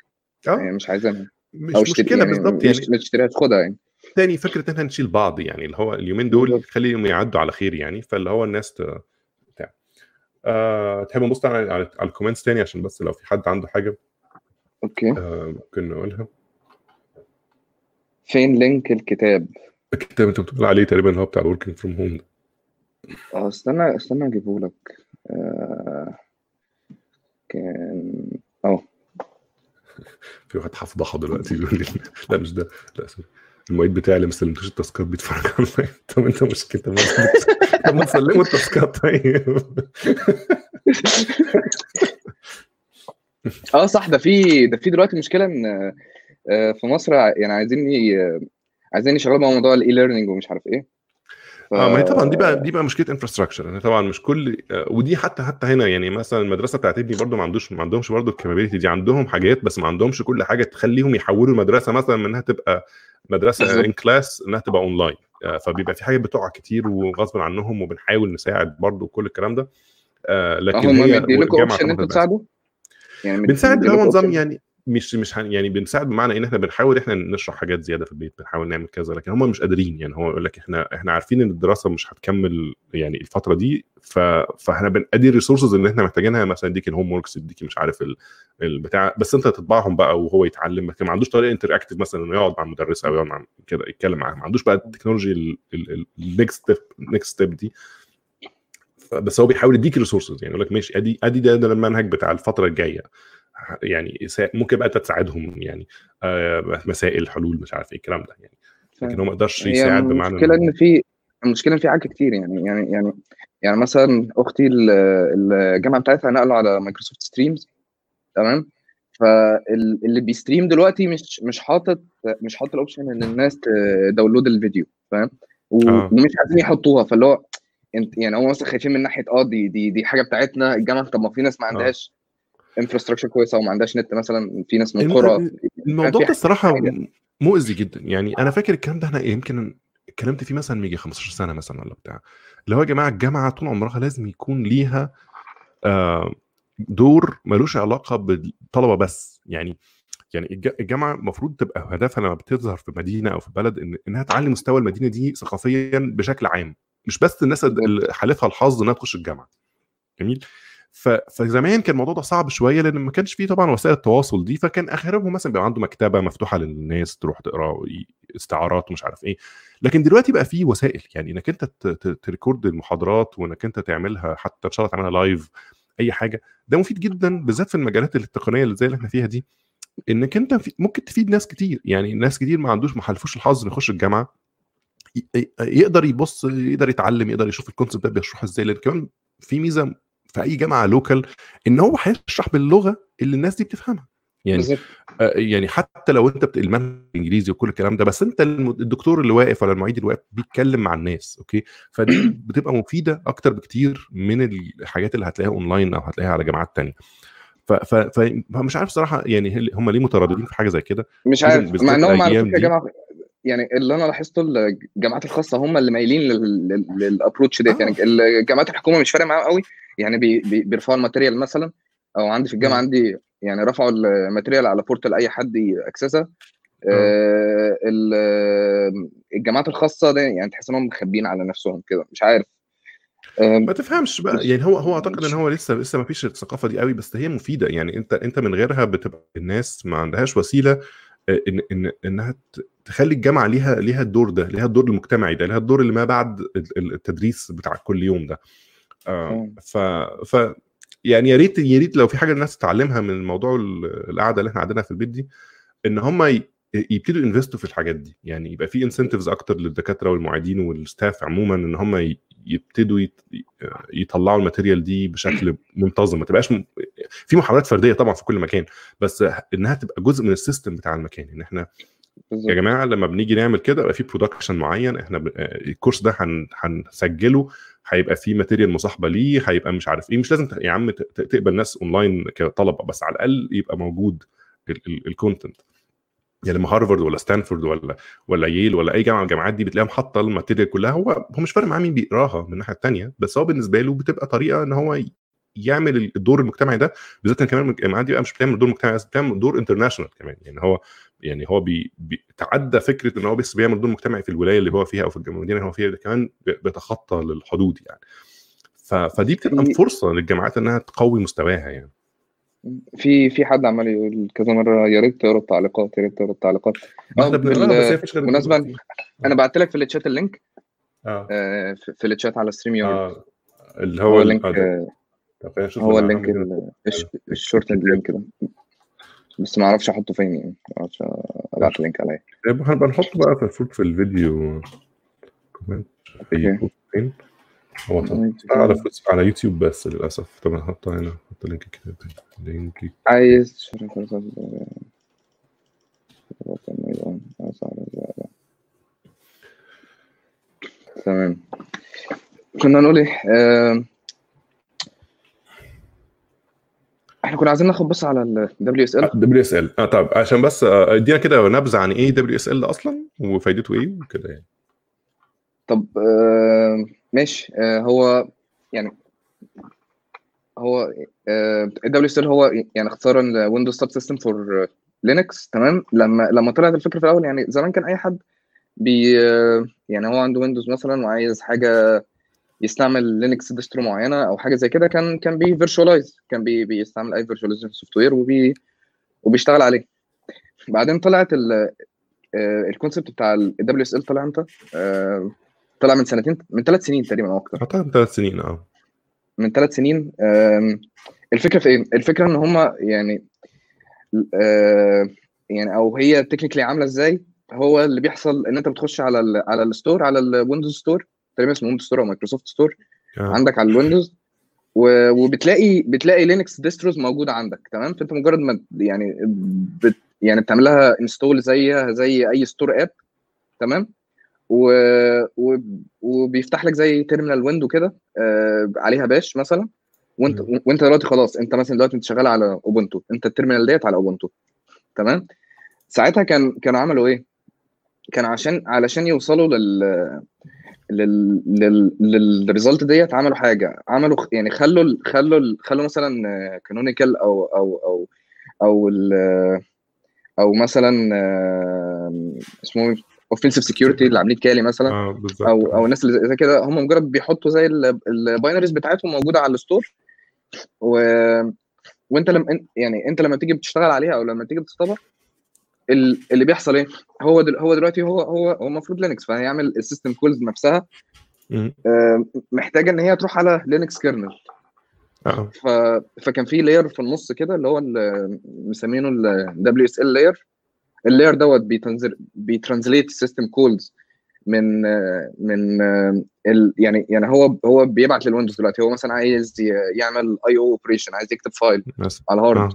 يعني مش عايزينها. مش أو مشكلة يعني بالظبط يعني مش تشتريها تاخدها يعني. تاني فكرة ان إحنا نشيل بعض يعني اللي هو اليومين دول خليهم يعدوا على خير يعني فاللي هو الناس ت... بتاع. أه... تحب نبص على على, على ال comments تاني عشان بس لو في حد عنده حاجة؟ okay. أه... ممكن نقولها. فين link الكتاب؟ الكتاب أنت بتقول عليه تقريبا اللي هو بتاع ال working from home ده. آه استنى استنى اجيبه لك آه... كان آه في واحد هفضحه دلوقتي بيقول لي لا مش ده. لا sorry. المعيد بتاعي اللي ما سلمتوش ال tasks ات بيتفرج على طب انت مشكلة طب ما تسلموا ال tasks ات طيب. آه صح. ده في ده في دلوقتي مشكلة ان في مصر يعني عايزين عايزين يشغلوا بقى موضوع ال e-learning ومش عارف إيه. ف... آه ما هي طبعا دي بقى دي بقى مشكلة infrastructure يعني طبعا مش كل ودي حتى حتى هنا يعني مثلا المدرسة بتاعت ابني برضه ما عندوش ما عندهمش برضه ال capability دي عندهم حاجات بس ما عندهمش كل حاجة تخليهم يحولوا المدرسة مثلا من إنها تبقى مدرسة in class إنها تبقى اونلاين فبيبقى في حاجات بتقع كتير وغصب عنهم وبنحاول نساعد برضه كل الكلام ده. آه لكن هم بيديلكوا option إن أنتوا تساعدوا؟ يعني بنساعد اللي هو نظام يعني مش مش يعني بنساعد بمعنى إن إحنا بنحاول إحنا نشرح حاجات زيادة في البيت بنحاول نعمل كذا لكن هم مش قادرين يعني هو يقول لك إحنا إحنا عارفين إن الدراسة مش هتكمل يعني الفترة دي ف... فإحنا بنأدي ال resources اللي إحنا محتاجينها مثلا اديك ال homeworks اديك مش عارف ال... البتاع بس أنت تطبعهم بقى وهو يتعلم لكن ما عندوش طريقة interactive مثلا إنه يقعد مع المدرسة أو يقعد مع كده يتكلم معاها ما عندوش بقى ال technology ال next step next step دي. بس هو بيحاول يديك resources يعني يقول لك ماشي أدي أدي ده المنهج بتاع الفترة الجاية. يعني ممكن بقى تساعدهم يعني آه، مسائل حلول مش عارف إيه الكلام ده يعني. لكن هو ما يقدرش يساعد بمعنى المشكلة إن في المشكلة إن في حاجات كتير يعني يعني يعني يعني مثلا أختي ال- الجامعة بتاعتها نقلوا على Microsoft Streams تمام؟ فاللي بي stream دلوقتي مش مش حاطط مش حاطط ال option إن الناس ت download الفيديو فاهم؟ آه. ومش عايزين يحطوها فاللي هو أنت يعني هم مثلا خايفين من ناحية آه دي دي دي حاجة بتاعتنا الجامعة طب ما في ناس ما عندهاش infrastructure كويسة وما عندهاش نت مثلا في ناس من القرى الموضوع ده الصراحة مؤذي جدا. يعني أنا فاكر الكلام ده أنا يمكن اتكلمت فيه مثلا يجي 15 سنة مثلا ولا بتاع. اللي هو يا جماعة الجامعة طول عمرها لازم يكون ليها آه، دور ملوش علاقة بالطلبة بس. يعني يعني الج- الجامعة المفروض تبقى هدفها لما بتظهر في مدينة أو في بلد إن إنها تعلي مستوى المدينة دي ثقافيا بشكل عام. مش بس الناس اللي حالفها الحظ إنها تخش الجامعة. جميل. فزمان كان الموضوع ده صعب شوية لأن ما كانش فيه طبعا وسائل التواصل دي فكان آخرهم مثلا بيبقى عنده مكتبة مفتوحة للناس تروح تقرأ استعارات ومش عارف إيه. لكن دلوقتي بقى فيه وسائل يعني إنك أنت ت record المحاضرات وإنك أنت تعملها حتى إن شاء الله تعملها live أي حاجة. ده مفيد جدا بالذات في المجالات التقنية اللي زي اللي إحنا فيها دي إنك أنت ممكن تفيد ناس كتير. يعني ناس كتير ما عندوش ما حلفوش الحظ يخش الجامعة يقدر يبص يقدر يتعلم يقدر يشوف ال concept ده بيشرحه إزاي لأن كمان في ميزة في أي جامعة local إن هو هيشرح باللغة اللي الناس دي بتفهمها. يعني بالظبط. آه، يعني حتى لو أنت بت- المنهج انجليزي وكل الكلام ده بس أنت الدكتور اللي واقف ولا المعيد اللي واقف بيتكلم مع الناس okay؟ فدي بتبقى مفيدة أكتر بكتير من الحاجات اللي هتلاقيها اونلاين أو هتلاقيها على جامعات تانية. ف ف فمش عارف صراحة يعني هم ليه مترددين في حاجة زي كده؟ مش عارف مع إنهم على فكرة. جامعة يعني اللي أنا لاحظته الجامعات الخاصة هم اللي مايلين لل approach ديت آه. يعني الجامعات الحكومة مش فارق معاهم قوي. يعني بي بي بيرفعوا ال material مثلا أو عندي في الجامعة. عندي يعني رفعوا ال material على portal أي حد ي access ها. آه، ال- الجامعات الخاصة ده يعني تحس إنهم مخبيين على نفسهم كده مش عارف. آه، ما تفهمش بقى. يعني هو هو أعتقد إن هو لسه لسه ما فيش الثقافة دي قوي بس هي مفيدة. يعني أنت أنت من غيرها بتبقى الناس ما عندهاش وسيلة آه، إن إن إنها تخلي الجامعة ليها ليها الدور ده ليها الدور المجتمعي ده ليها الدور اللي ما بعد ال- ال- التدريس بتاع كل يوم ده. آه،. ف ف يعني يا ريت يا ريت لو في حاجة الناس تتعلمها من الموضوع ال- القعدة اللي إحنا قاعدينها في البيت دي إن هم يبتدوا ي invest وا في الحاجات دي. يعني يبقى في incentives أكتر للدكاترة والمعيدين وال staff عموما إن هم يبتدوا يطلعوا ال material دي بشكل منتظم. ما تبقاش م... في محاولات فردية طبعا في كل مكان بس إنها تبقى جزء من ال system بتاع المكان. إن إحنا يا بالظبط جماعة لما بنيجي نعمل كده يبقى في production معين إحنا ب... آه، ال course ده هن... هنسجله هيبقى فيه material مصاحبة ليه هيبقى مش عارف إيه مش لازم يا عم تقبل ناس اونلاين كطلبة بس على الأقل يبقى موجود ال content يعني لما هارفارد ولا ستانفورد ولا ولا ييل ولا أي جامعة من الجامعات دي بتلاقيهم حاطة ال material كلها هو هو مش فارق معاه مين بيقراها من الناحية الثانية بس هو بالنسبة له بتبقى طريقة إن هو يعمل الدور المجتمعي ده بالذات إن كمان الجامعات دي بقى مش بتعمل دور مجتمعي بس بتعمل دور international كمان. يعني هو يعني هو بي بيتعدى فكرة إن هو بس بيعمل دور مجتمعي في الولاية اللي هو فيها أو في المدينة اللي هو فيها ده كمان بيتخطى للحدود يعني. ف... فدي بتبقى فرصة للجامعات إنها تقوي مستواها يعني. في في حد عمال يقول كذا مرة يا ريت تقرأ التعليقات يا ريت تقرأ التعليقات. آه، إحنا بنقرأها بال- بس هي. أنا بعت لك في ال chat ال link. آه. آه، في الشات على StreamYard آه اللي هو هو ال- ال link آه،. آه، هو ال link ال short link ده. بس ما أعرفش احطه فين يعني. ما أعرفش ابعت ال link عليا. طيب هنبقى نحطه بقى في المفروض في ال video comment. في okay. فين؟ هو على على يوتيوب بس للأسف. طب هحطه هنا هحط link كده. link. عايز. تمام. كنا نقول إيه آم، إحنا كنا عايزين ناخد بص على ال WSL WSL آه طب عشان بس آه، ادينا كده نبذة عن إيه WSL أصلا وفايدته إيه وكده يعني. طب آم، ماشي. آه، هو يعني هو ال WSL هو يعني اختصارا Windows Subsystem for Linux تمام؟ لما لما طلعت الفكرة في الأول يعني زمان كان أي حد بي يعني هو عنده Windows مثلا وعايز حاجة يستعمل Linux distro معينة أو حاجة زي كده كان كان بي virtualize كان بي بيستعمل أي virtualization software وبي وبيشتغل عليه. بعدين طلعت ال concept بتاع ال WSL طلع إمتى؟ آه، طلع من سنتين من ثلاث سنين تقريبا أو أكتر. أعتقد ثلاث سنين آه. من ثلاث سنين. الفكرة في إيه؟ الفكرة إن هم يعني آه، يعني أو هي technically عاملة إزاي؟ هو اللي بيحصل إن أنت بتخش على ال على ال store على ال Windows Store تقريبا اسمه Windows Store أو Microsoft Store آه. عندك على ال Windows. وبتلاقي بتلاقي لينكس distros موجودة عندك تمام؟ فأنت مجرد ما يعني بت يعني بتعمل لها install زيها زي أي store app تمام؟ و... و... وبيفتح لك زي terminal window كده آه عليها bash مثلا. وأنت. وأنت دلوقتي خلاص أنت مثلا دلوقتي أنت شغال على اوبونتو أنت ال terminal ديت على اوبونتو تمام؟ ساعتها كان كانوا عملوا إيه؟ كان عشان علشان يوصلوا لل لل لل لل result ديت عملوا حاجة عملوا يعني خلوا خلوا خلوا مثلا كانونيكال أو أو أو أو ال- أو مثلا آه، اسمه Offensive Security اللي عاملين كالي مثلا بالظبط. أو أو الناس اللي زي كده هم مجرد بيحطوا زي ال binaries بتاعتهم موجودة على ال store و... وانت لما يعني انت لما تيجي بتشتغل عليها أو لما تيجي ال- اللي بيحصل إيه؟ هو دل... هو دلوقتي هو هو هو المفروض لينكس فهيعمل ال system calls نفسها. آه، محتاجة إن هي تروح على لينكس kernel آه. ف... فكان في layer في النص كده اللي هو مسمينه ال WSL layer ال layer دوت بيتنزل بي translate ال system calls من آه، من آه، ال... يعني يعني هو هو بيبعت للويندوز دلوقتي. هو مثلا عايز يعمل I/O operation عايز يكتب file على ال hard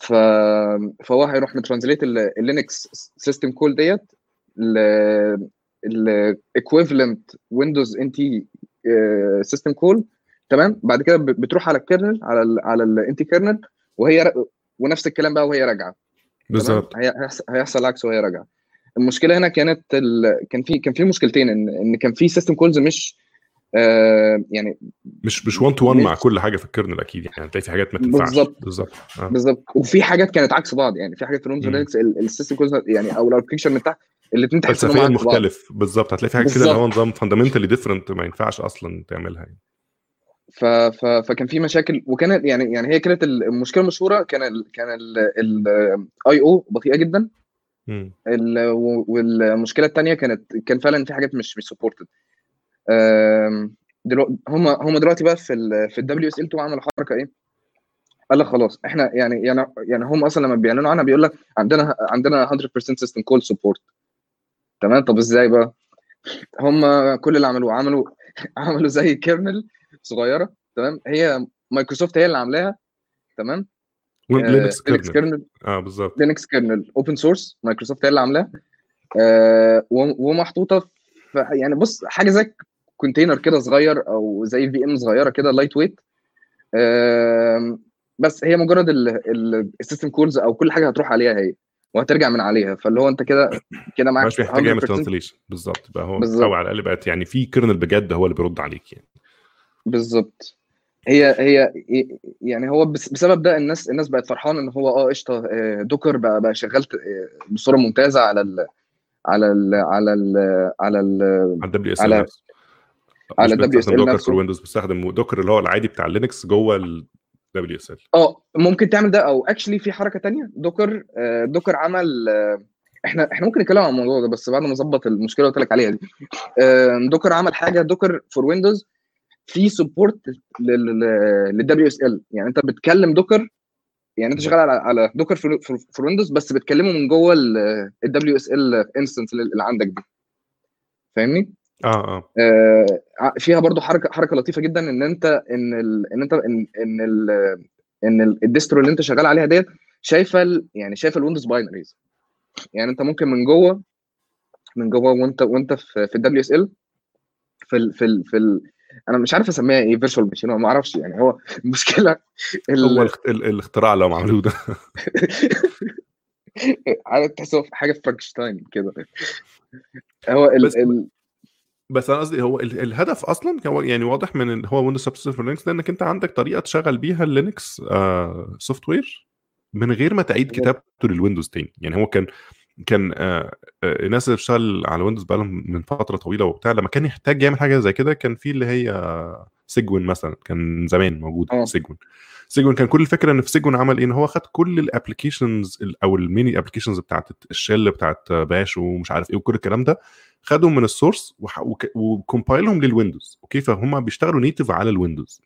ف... فهو هيروح مترانزليت اللينكس system call ديت ال equivalent ويندوز NT system call تمام؟ بعد كده بتروح على ال kernel على ال على ال NT kernel وهي ر- ونفس الكلام بقى وهي راجعة. بالظبط. هي- هيحصل- هيحصل عكس وهي راجعة. المشكلة هنا كانت ال... كان في كان في مشكلتين ان إن كان في system calls مش آه يعني مش مش 1 to 1 مع كل حاجة في ال kernel أكيد يعني هتلاقي في حاجات ما تنفعش. بالظبط. بالظبط. آه. بالظبط. وفي حاجات كانت عكس بعض يعني في حاجات في مم. لينكس ال system calls يعني أو ال application بتاع الاثنين تحس انهم مختلف. بالظبط. هتلاقي في حاجة كده اللي هو. نظام fundamentally different ما ينفعش أصلا تعملها يعني. ف... ف... فكان في مشاكل وكانت يعني يعني هي كانت المشكلة المشهورة كان ال... كان ال I/O بطيئة جدا. ال... والمشكلة الثانية كانت كان فعلا في حاجات مش مش supported دلوقتي هم هم دلوقتي بقى في ال في ال WSL 2 عملوا حركة إيه؟ قال لك خلاص إحنا يعني يعني يعني هم أصلا لما بيعلنوا عنها بيقول لك عندنا عندنا 100% system call support تمام؟ طب إزاي بقى؟ هم كل اللي عملوه عملوا عملوا زي kernel صغيرة تمام؟ هي مايكروسوفت هي اللي عاملاها تمام؟ لينكس kernel kernel آه بالظبط. لينكس kernel open source مايكروسوفت هي اللي عاملاها. آه، ومحطوطة في يعني بص حاجة زي container كده صغير أو زي VM صغيرة كده lightweight بس هي مجرد ال system calls أو كل حاجة هتروح عليها هي وهترجع من عليها. فاللي هو أنت كده كده معاك مش محتاج يعمل 100% translation بالظبط. بقى هو بالظبط. أو على الأقل بقت يعني في kernel بجد هو اللي بيرد عليك يعني. بالظبط. هي هي يعني هو بس- بسبب ده الناس الناس بقت فرحانة إن هو آه قشطة آه، دوكر بقى بقى شغال آه، بصورة ممتازة على ال على ال على ال على ال على ال WS على- ال مش WSL بستخدم دوكر في. الويندوز بستخدم دوكر اللي هو العادي بتاع لينكس جوه ال WSL آه ممكن تعمل ده أو actually في حركة تانية. دوكر آه، دوكر عمل آه، إحنا إحنا ممكن نتكلم عن الموضوع ده بس بعد ما نظبط المشكلة اللي قلت لك عليها دي. آه، دوكر عمل حاجة دوكر for ويندوز في support لل WSL يعني أنت بتكلم دوكر يعني أنت شغال على على دوكر for ويندوز بس بتكلمه من جوه ال WSL instance اللي عندك دي. فاهمني؟ آه آه. آه، فيها برضو حركة حركة لطيفة جدا إن أنت إن ال إن أنت إن إن ال إن ال- ال distro اللي أنت شغال عليها ديت شايفة ال- يعني شايفة الويندوز binaries يعني أنت ممكن من جوه من جوه وأنت وأنت في في ال WSL في ال في ال في ال أنا مش عارف أسميها إيه virtual machine ما أعرفش يعني هو المشكلة ال- هو الاخت- ال- الاختراع اللي هم عملوه ده. عارف تحسه في حاجة فرانكشتاين كده. هو ال بس- أنا قصدي هو ال- الهدف أصلا هو يعني واضح من ال- هو ويندوز subsystem for لينكس لأنك أنت عندك طريقة تشغل بيها اللينكس آه software من غير ما تعيد. كتابته للويندوز تاني يعني هو كان كان آه آه، الناس اللي بتشتغل على ويندوز بقالهم من فترة طويلة وبتاع لما كان يحتاج يعمل حاجة زي كده كان في اللي هي سيجوين مثلا كان زمان موجود آه. سيجوين سيجوين كان كل الفكرة إن في سيجوين عمل إيه إن هو خد كل ال applications أو ال mini applications بتاعت ال shell بتاعت bash ومش عارف إيه وكل الكلام ده خدهم من ال source و compile هم للويندوز أوكي؟ فهم بيشتغلوا native على الويندوز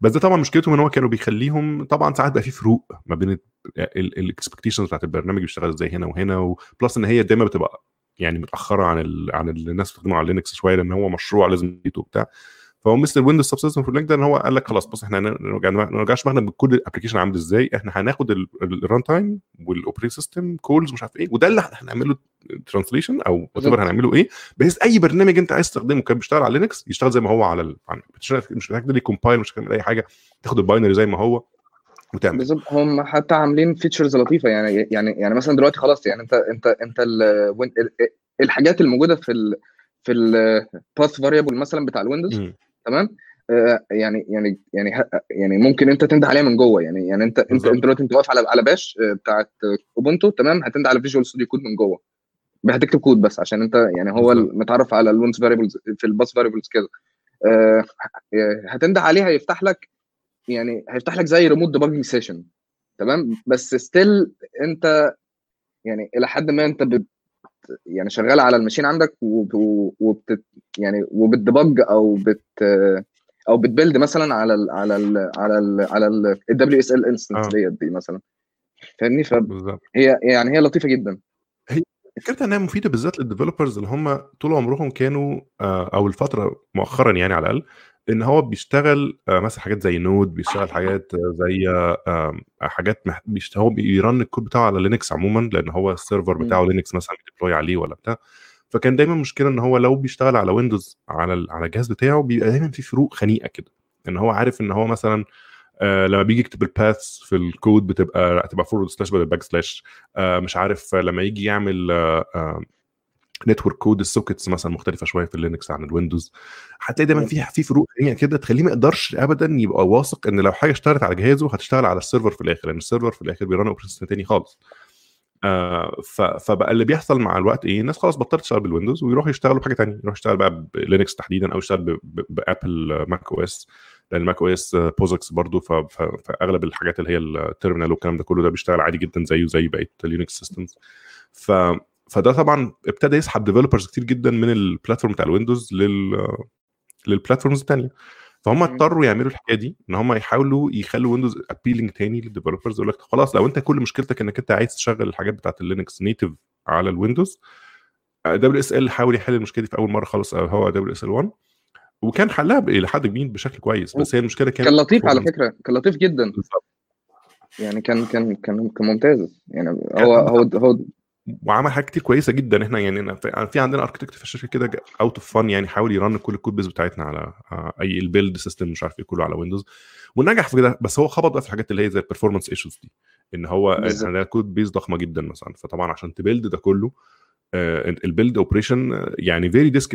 بس ده طبعا مشكلتهم إن هو كانوا بيخليهم طبعا ساعات بقى في فروق ما بين ال expectations بتاعت البرنامج بيشتغل إزاي هنا وهنا و plus إن هي دايما بتبقى يعني متأخرة عن ال عن الناس بتستخدمه على لينكس شوية لأن هو مشروع لازم وبتاع. فهو مثل الويندوز subsystem for ده إن هو قال لك خلاص بص إحنا نرجع ما نرجعش دماغنا بكل ال application عامل إزاي إحنا هناخد ال runtime وال operate system calls مش عارف إيه وده اللي هنعمله translation أو what هنعمله إيه بحيث أي برنامج أنت عايز تستخدمه كان بيشتغل على لينكس يشتغل زي ما هو على ال... مش محتاج تدي compile مش محتاج أي حاجة تاخد ال binary زي ما هو وتعمل. بالظبط هم حتى عاملين features لطيفة يعني يعني يعني مثلا دلوقتي خلاص يعني أنت أنت أنت الحاجات الموجودة في ال في path variable مثلا بتاع الويندوز تمام؟ آه يعني يعني يعني يعني ممكن انت تنده عليها من جوه يعني يعني انت انت انت دلوقتي انت واقف على على bash بتاعت اوبونتو تمام؟ هتنده على Visual Studio Code من جوه. هتكتب كود بس عشان انت يعني هو متعرف على الويندوز variables في ال path variables كده. آه هتنده عليها هيفتح لك يعني هيفتح لك زي remote debugging session تمام؟ بس still انت يعني إلى حد ما انت يعني شغال على ال machine عندك وبت يعني وبت debug أو بت أو بت build مثلا على ال على ال على ال على ال WSL instance ديت دي مثلا. فاهمني؟ فهي يعني هي لطيفة جدا. هي فكرتها إنها مفيدة بالذات لل developers اللي هم طول عمرهم كانوا أو الفترة مؤخرا يعني على الأقل إن هو بيشتغل مثلا حاجات زي Node بيشتغل حاجات زي حاجات بيشت... هو بي run ال code بتاعه على لينكس عموما لأن هو ال server بتاعه لينكس مثلا بي deploy عليه ولا بتاع. فكان دايما مشكلة إن هو لو بيشتغل على ويندوز على على الجهاز بتاعه بيبقى دايما في فروق خنيقة كده. إن هو عارف إن هو مثلا آه لما بيجي يكتب ال path في الكود بتبقى هتبقى forward slash بدل backslash آه مش عارف لما يجي يعمل آه آه network code ال sockets مثلا مختلفة شوية في اللينكس عن الويندوز. هتلاقي دايما في في فروق يعني كده تخليه ما يقدرش ابدا يبقى واثق إن لو حاجة اشتغلت على جهازه هتشتغل على ال server في الآخر لأن ال server في الآخر بي run operation تاني خالص. آه فبقى اللي بيحصل مع الوقت إيه؟ الناس خلاص بطلت تشتغل بالويندوز ويروحوا يشتغلوا بحاجة ثانية يروح يشتغل بقى بلينكس تحديدا أو يشتغل ب Apple macOS لأن macOS POSIX برضه فأغلب الحاجات اللي هي ال terminal والكلام ده كله ده بيشتغل عادي جدا زيه زي بقية ال Unix systems ف فده طبعا ابتدى يسحب developers كتير جدا من ال platform بتاع الويندوز لل لل platforms الثانية فهم اضطروا يعملوا الحكاية دي إن هم يحاولوا يخلوا ويندوز appealing تاني لل developers يقول لك خلاص لو أنت كل مشكلتك إنك أنت عايز تشغل الحاجات بتاعت اللينكس native على الويندوز WSL حاول يحل المشكلة دي في أول مرة خالص هو WSL 1 وكان حلها إلى حد كبير بشكل كويس بس هي المشكلة كانت كان لطيف على فكرة كان لطيف جدا. يعني كان كان كان كان ممتاز. يعني هو هو هو وعمل حاجات كتير كويسة جدا. إحنا يعني في عندنا architect في الشركة كده out of fun يعني حاول ي run كل ال code base بتاعتنا على أي ال build system مش عارف إيه كله على ويندوز ونجح في كده. بس هو خبط بقى في الحاجات اللي هي زي ال performance issues دي. إن هو عندنا code base ضخمة جدا مثلا. فطبعا عشان ت build ده كله ال build operation يعني very disk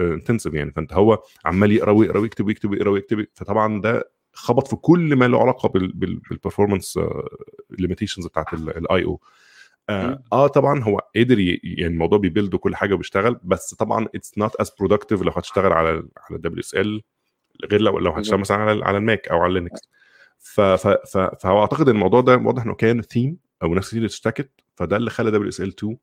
intensive يعني. فأنت هو عمال يقرأ ويقرأ ويكتب ويكتب ويقرأ ويكتب. فطبعا ده خبط في كل ما له علاقة بال performance limitations بتاعت ال I/O آه, آه طبعا هو قدر يعني الموضوع بي build وكل حاجة وبيشتغل بس طبعا it's not as productive لو هتشتغل على على ال WSL غير لو لو هتشتغل مثلا على على الماك أو على لينكس فهو أعتقد الموضوع ده واضح إنه كان ثيم أو ناس كتير اشتكت فده اللي خلى WSL 2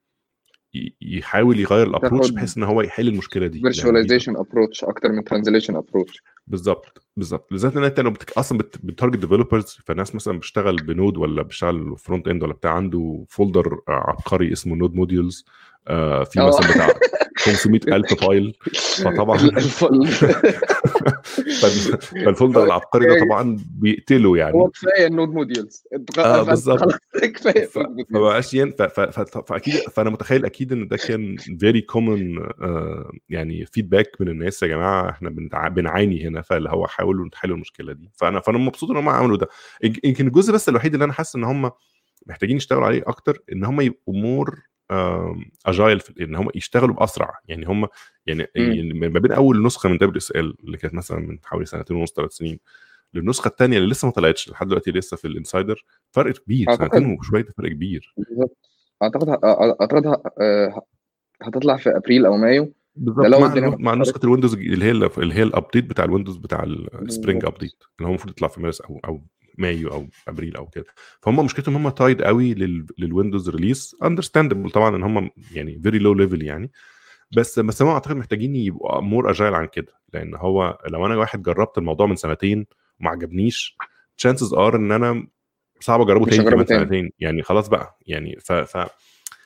يحاول يغير ال approach بحيث إن هو يحل المشكلة دي virtualization approach أكتر من translation approach بالظبط. بالظبط. بالذات إن أنت لو بتك... أصلا بت... بت target developers فناس مثلا بتشتغل ب Node ولا بتشتغل front end ولا بتاع عنده folder عبقري اسمه node modules آه في مثلا بتاع 500000 file فطبعا فال folder العبقري ده طبعا بيقتله يعني. هو كفاية ال node modules آه بالظبط. كفاية فما بقاش ينفع فأكيد فأنا متخيل أكيد إن ده كان very common يعني feedback من الناس. يا جماعة إحنا بنعاني هنا. فاللي هو حاولوا تحلوا المشكلة دي. فأنا فأنا مبسوط إن هم عملوا ده. يمكن الجزء بس الوحيد اللي أنا حاسس إن هم محتاجين يشتغلوا عليه أكتر إن هم يبقوا more agile إن هم يشتغلوا بأسرع. يعني هم يعني, يعني ما بين أول نسخة من WSL اللي كانت مثلا من حوالي سنتين ونص ثلاث سنين للنسخة الثانية اللي لسه ما طلعتش لحد دلوقتي لسه في ال Insider فرق كبير سنتين وشوية فرق كبير. بالظبط. أعتقد أعتقد هتطلع في أبريل أو مايو. بالظبط. مع, مع نسخة الويندوز اللي هي اللي هي ال update بتاع الويندوز بتاع ال spring update اللي هو المفروض يطلع في مارس أو أو مايو أو أبريل أو كده. فهم مشكلتهم هم tied قوي لل... للويندوز release understandable طبعا إن هم يعني very low level يعني. بس بس هم أعتقد محتاجين يبقوا more agile عن كده. لأن هو لو أنا واحد جربت الموضوع من سنتين وما عجبنيش chances are إن أنا صعب أجربه تاني كمان. سنتين. يعني خلاص بقى. يعني ف, ف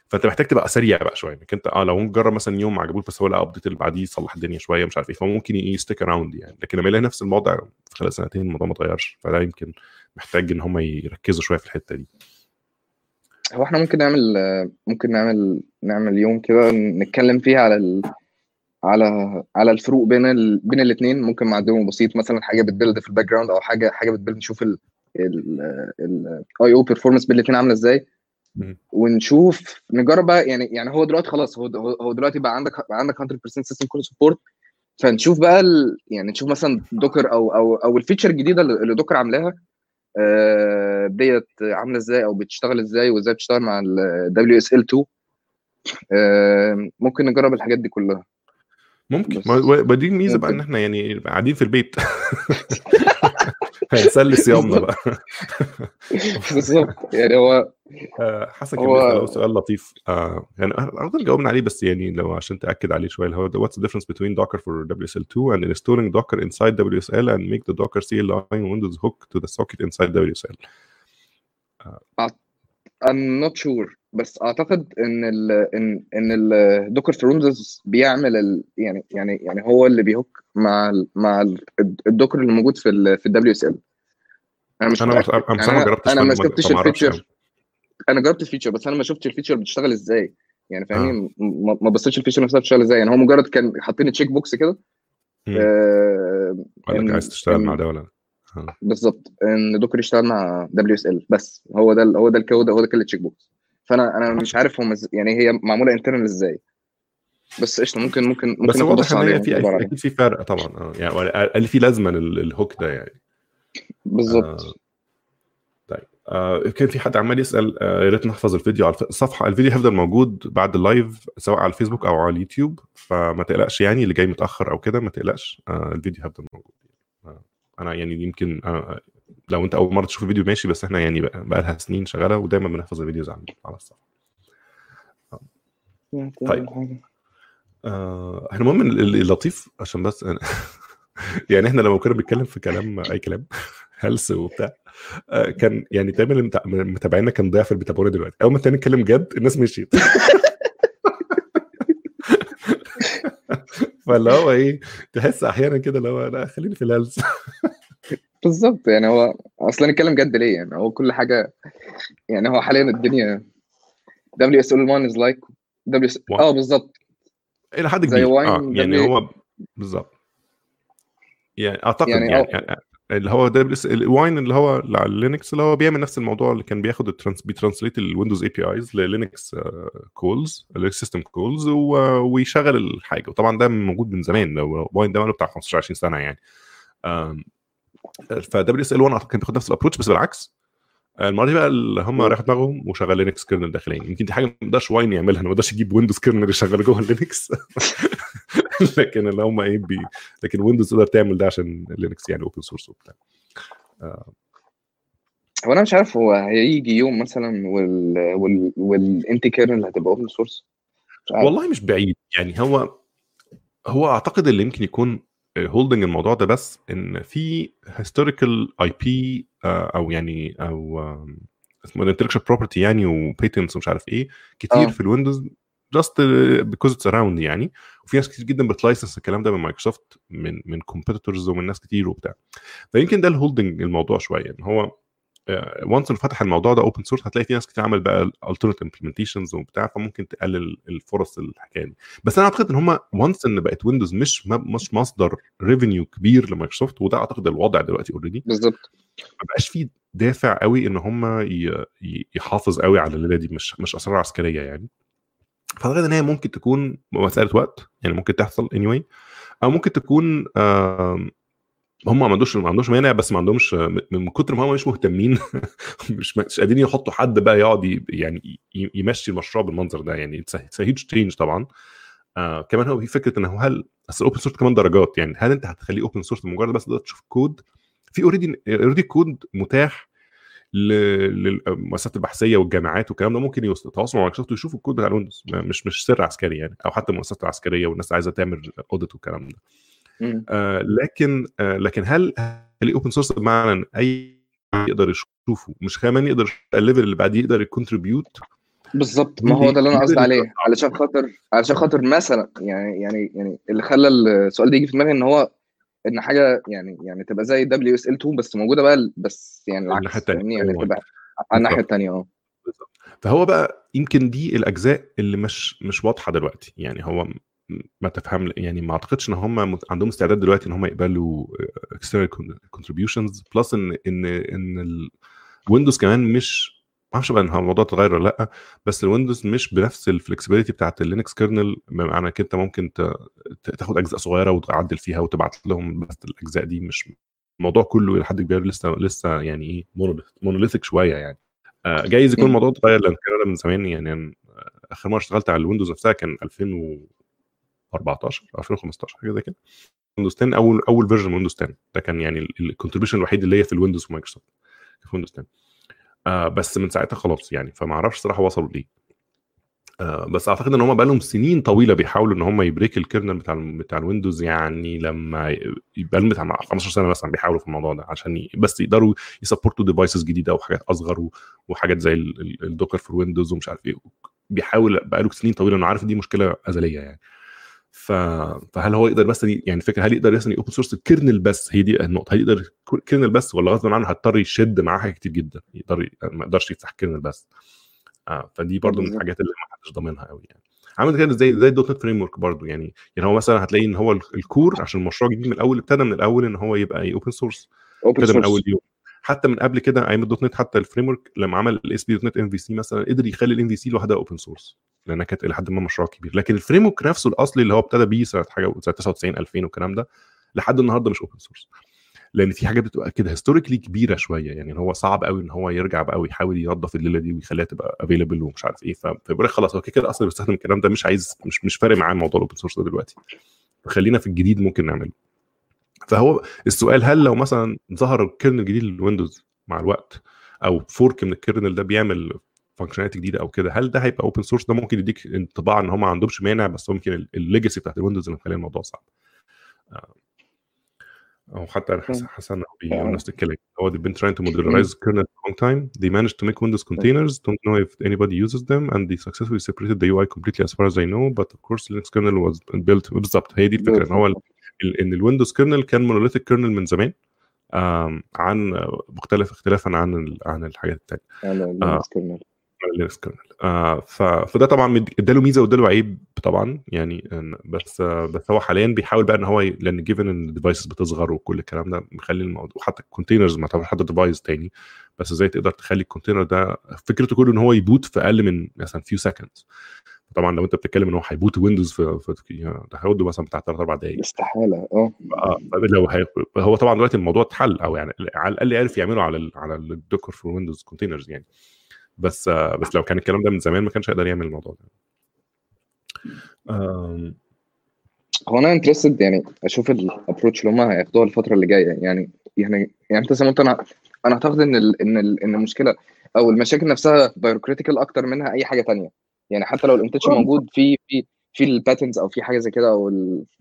فأنت محتاج تبقى سريع بقى شوية إنك أنت آه لو نجرب مثلا يوم ما عجبوش بس هو لا update اللي بعديه يصلح الدنيا شوية مش عارف إيه فممكن ي stick around يعني. لكن لما يلاقي نفس الوضع خلال سنتين الموضوع ما اتغيرش فده يمكن محتاج إن هم يركزوا شوية في الحتة دي. هو إحنا ممكن نعمل ممكن نعمل نعمل يوم كده نتكلم فيه على ال... على على الفروق بين ال... بين الاثنين ممكن مع demo بسيط مثلا حاجة بت build في ال background أو حاجة حاجة بتبيلد نشوف ال ال I/O performance بين الاثنين عاملة إزاي. ونشوف نجرب بقى يعني يعني هو دلوقتي خلاص هو هو دلوقتي بقى عندك بقى عندك 100% system call support فنشوف بقى ال... يعني نشوف مثلا دوكر أو أو أو الفيتشر الجديدة اللي دوكر عاملاها آه، ديت عاملة إزاي أو بتشتغل إزاي وإزاي بتشتغل مع ال WSL2 آه، ممكن نجرب الحاجات دي كلها. ممكن. ما دي الميزة بقى إن. إحنا يعني قاعدين في البيت. هنسلي صيامنا بقى. بالظبط. يعني هو حسن كان هو بيسأل سؤال لطيف. آه يعني اظن جاوبنا عليه بس يعني لو عشان تأكد عليه شوية هو what's the difference between Docker for WSL2 and installing Docker inside WSL and make the Docker CLI Windows hook to the socket inside WSL I'm not sure بس أعتقد إن ال إن إن ال Docker في ويندوز بيعمل ال يعني يعني يعني هو اللي بي hook مع ال مع ال ال Docker اللي موجود في ال في ال WSL أنا مش أنا أنا يعني بصراحه ما جربتش أنا ما أعرفش ال feature. قوي أنا جربت ال feature بس أنا ما شفتش ال feature بتشتغل إزاي. يعني آه. فاهمني ما ما بصيتش ال feature نفسها بتشتغل إزاي. يعني هو مجرد كان حاطين check box كده. آه، قال لك عايز تشتغل مع ده ولا لأ. آه. بالظبط. إن Docker يشتغل مع WSL بس هو ده هو ده الكود هو ده كل ال check box فأنا أنا مش عارف هم يعني هي معمولة internal إزاي. بس قشطة ممكن ممكن بس ممكن ناخد واضح إن في أكيد في فرق طبعا. آه. يعني قال في لازمة لل- للهوك ده يعني. بالظبط. آه آه. كان في حد عمال يسأل آه يا ريت نحفظ الفيديو على الصفحه الفيديو هيفضل موجود بعد ال live سواء على الفيسبوك أو على اليوتيوب فما تقلقش يعني اللي جاي متأخر أو كده ما تقلقش. آه الفيديو هيفضل موجود. آه أنا يعني يمكن آه لو أنت أول مرة تشوف الفيديو ماشي بس إحنا يعني بقى, لها سنين شغالة ودايما بنحفظ الفيديوز على على الصفحة. طيب. آه إحنا المهم ال- اللطيف عشان بس يعني إحنا لما كنا بنتكلم في كلام أي كلام. هلس وبتاع. آه، كان يعني دايما اللي متابعينا كان ضيع في البيتابوري دلوقتي. أول ما التاني نتكلم جد الناس مشيت. فاللي هو إيه تحس أحيانا كده اللي هو لا خليني في الهلس. بالظبط يعني هو أصلا نتكلم جد ليه؟ يعني هو كل حاجة يعني هو حاليا الدنيا WSL 1 is like W آه بالظبط. إلى حد كبير. Wine يعني هو بالظبط. يعني أعتقد يعني يعني, يعني اللي هو ده بس ال Wine اللي هو اللي على Linux اللي هو بيعمل نفس الموضوع اللي كان بياخد ال trans بي translate ال Windows APIs لل Linux calls system calls ويشغل الحاجة. وطبعا ده موجود من زمان لو Wine ده بقاله بتاع 15 20 سنة يعني. ف WSL 1 أعتقد كان بياخد نفس ال approach بس بالعكس. المرة دي بقى اللي هم ريحوا دماغهم وشغل Linux kernel داخليا. يمكن دي حاجة ما يقدرش Wine يعملها ما يقدرش يجيب Windows kernel يشغل جوه ال Linux لكن اللي هم إيه بي لكن Windows تقدر تعمل ده عشان Linux يعني open source وبتاع. آه. هو أنا مش عارف هو هيجي يوم مثلا وال وال وال NT kernel هتبقى open source والله مش بعيد. يعني هو هو أعتقد اللي يمكن يكون holding الموضوع ده بس إن في historical IP أو يعني أو اسمه intellectual property يعني و patents ومش عارف إيه كتير آه. في ال Windows just because it's around يعني. وفي ناس كتير جدا بت license الكلام ده من مايكروسوفت من من competitors ومن ناس كتير وبتاع. فيمكن ده ال holding الموضوع شوية إن هو once انه فتح الموضوع ده open source هتلاقي في ناس كتير عمل بقى alternate implementations وبتاع فممكن تقلل الفرص الحكاية دي. بس أنا أعتقد إن هم once إن بقت Windows مش مش مصدر revenue كبير لمايكروسوفت وده أعتقد الوضع دلوقتي already بالظبط. ما بقاش في دافع قوي إن هم يحافظ قوي على الليلة دي مش مش أسرار عسكرية يعني. فأعتقد إن هي ممكن تكون مسألة وقت يعني ممكن تحصل anyway. أو ممكن تكون هم ما عندوش ما عندوش مانع بس ما عندهمش من كتر ما هم مش مهتمين مش مش قادرين يحطوا حد بقى يقعد يعني يمشي المشروع بالمنظر ده. يعني it's huge change طبعا. آه كمان هو في فكرة إنه هل أصل ال open source كمان درجات يعني هل أنت هتخليه open source مجرد بس تقدر تشوف كود في already already code متاح للمؤسسات البحثية والجامعات والكلام ده ممكن يتواصلوا مع مايكروسوفت ويشوفوا الكود بتاع ال Windows. مش مش سر عسكري يعني أو حتى المؤسسات العسكريه والناس عايزة تعمل audit والكلام ده. آه لكن آه لكن هل خليه open source بمعنى إن أي يقدر يشوفه مش كمان يقدر ال level اللي بعديه يقدر ي contribute بالظبط. ما هو ده اللي أنا قصدي عليه. علشان خاطر علشان خاطر مثلا يعني يعني يعني اللي خلى السؤال ده يجي في دماغي إن هو إن حاجة يعني يعني تبقى زي WSL 2 بس موجودة بقى بس يعني العكس الناحيه الثانية يعني تبقى على الناحية الثانية آه. فهو بقى يمكن دي الأجزاء اللي مش مش واضحة دلوقتي. يعني هو ما تفهم يعني ما أعتقدش إن هم عندهم استعداد دلوقتي إن هم يقبلوا external contributions plus إن إن إن ال Windows كمان مش ما أعرفش بقى ان الموضوع اتغير ولا لأ بس ال Windows مش بنفس الفلكسبيليتي بتاعت ال Linux kernel بمعنى انك أنت ممكن تاخد أجزاء صغيرة وتعدل فيها وتبعت لهم بس الأجزاء دي مش الموضوع كله إلى حد كبير لسه لسه يعني إيه monolithic شوية يعني. جايز يكون الموضوع اتغير لأن الكلام من زمان يعني آخر مرة اشتغلت على ال Windows نفسها كان 2014 2015 حاجة زي كده. Windows 10 أول أول version Windows 10 ده كان يعني ال contribution الوحيد اللي هي في ال Windows في مايكروسوفت في Windows 10 آه بس من ساعتها خلاص يعني فما أعرفش صراحة وصلوا ليه آه بس اعتقد ان هم بقى لهم سنين طويلة بيحاولوا ان هم ي break ال kernel بتاع بتاع ال Windows يعني لما يبقى بتاع 15 سنة مثلا بيحاولوا في الموضوع ده عشان. بس يقدروا ي support وا devices جديدة وحاجات أصغر وحاجات زي ال Docker في ال Windows ومش عارف إيه بيحاول بقى له سنين طويلة انه عارف دي مشكلة أزلية يعني ف... فهل هو يقدر دي يعني فكرة هل يقدر مثلا open source ال kernel بس؟ هي دي النقطة. هل يقدر kernel بس ولا غصب عنه هيضطر يشد معاه حاجات كتير جدا؟ يقدر ما يقدرش يفتح kernel بس. آه فدي برضو من الحاجات اللي ما حدش ضامنها قوي يعني. عامل كده زي زي ال .NET Framework برضه يعني. يعني هو مثلا هتلاقي إن هو ال Core عشان المشروع جديد من الأول ابتدى من الأول إن هو يبقى open source ابتدى من أول يوم. حتى من قبل كده أيام ال .NET حتى ال Framework لما عمل الاس بي دوت نت ام في سي مثلا قدر يخلي ال MVC لوحدها open source لأنها كانت إلى حد ما مشروع كبير. لكن ال Framework نفسه الأصلي اللي هو ابتدى بيه سنة حاجة سنة 99 2000 والكلام ده لحد النهارده مش open source لأن في حاجات بتبقى كده historically كبيرة شوية يعني هو صعب قوي إن هو يرجع بقى ويحاول ينظف الليلة دي ويخليها تبقى available ومش عارف إيه. فبيقول خلاص هو كده أصلا بيستخدم الكلام ده مش عايز مش مش فارق معاه موضوع ال open source ده دلوقتي. خلينا في الجديد ممكن نعمله. فهو السؤال هل لو مثلا ظهر ال kernel الجديد لل Windows مع الوقت أو fork من ال kernel ده بيعمل functionality جديدة أو كده هل ده هيبقى open source ده ممكن يديك انطباع إن هم ما عندهمش مانع بس ممكن ال legacy بتاعت ال Windows اللي مخلي الموضوع صعب. أو حتى انه بيقول نفس الكلام. هو they've been trying to modularize kernel for a long time. They managed to make Windows containers. Don't know if anybody uses them. And they successfully separated the UI completely as far as I know. But of course Linux kernel was built بالظبط. هي دي الفكرة إن هو إن ال Windows kernel كان monolithic kernel من زمان عن مختلف اختلافا عن عن الحاجات الثانية Linux kernel آه فده طبعا اداله ميزة واداله عيب طبعا يعني بس آه بس هو حاليا بيحاول بقى إن هو ي... لأن given إن ال devices بتصغر وكل الكلام ده مخلي الموضوع وحتى ال containers ما تعتبرش حتى device تاني بس إزاي تقدر تخلي ال container ده فكرته كله إن هو ي boot في أقل من مثلا few seconds طبعا لو أنت بتتكلم إن هو هي boot Windows في, في ده هياخد له مثلا بتاع 3 4 دقائق استحالة آه. لو هي... هو طبعا دلوقتي الموضوع اتحل أو يعني على الأقل عرف يعمله على ال... على ال Docker في Windows containers يعني. بس بس لو كان الكلام ده من زمان ما كانش هيقدر يعمل الموضوع ده. هو أنا interested يعني أشوف ال approach اللي هم هياخدوها الفترة اللي جاية. يعني يعني يعني أنت زي ما قلت أنا أنا أعتقد إن ال إن ال إن المشكلة أو المشاكل نفسها bureaucratical أكتر منها أي حاجة تانية. يعني حتى لو ال intention موجود في في في ال patents أو في حاجة زي كده أو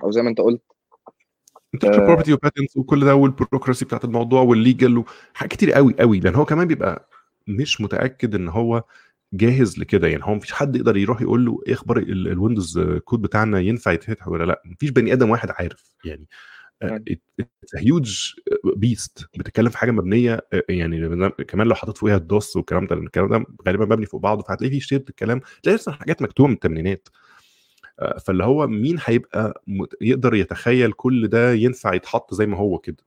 أو زي ما أنت قلت. intellectual property و patents وكل ده والبروكراسي بتاعت الموضوع وال legal وحاجات كتير قوي قوي. لأن هو كمان بيبقى مش متأكد إن هو جاهز لكده. يعني هو مفيش حد يقدر يروح يقول له إيه أخبار ال Windows code بتاعنا ينفع يتفتح ولا لأ. مفيش بني آدم واحد عارف. يعني huge beast بتتكلم في حاجة مبنية يعني كمان لو حطيت فوقيها ال DOS والكلام ده الكلام ده غالبا مبني فوق بعضه فهتلاقي فيه shit الكلام. تلاقي مثلا حاجات مكتوبة من الثمانينات فاللي هو مين هيبقى يقدر يتخيل كل ده ينفع يتحط زي ما هو كده.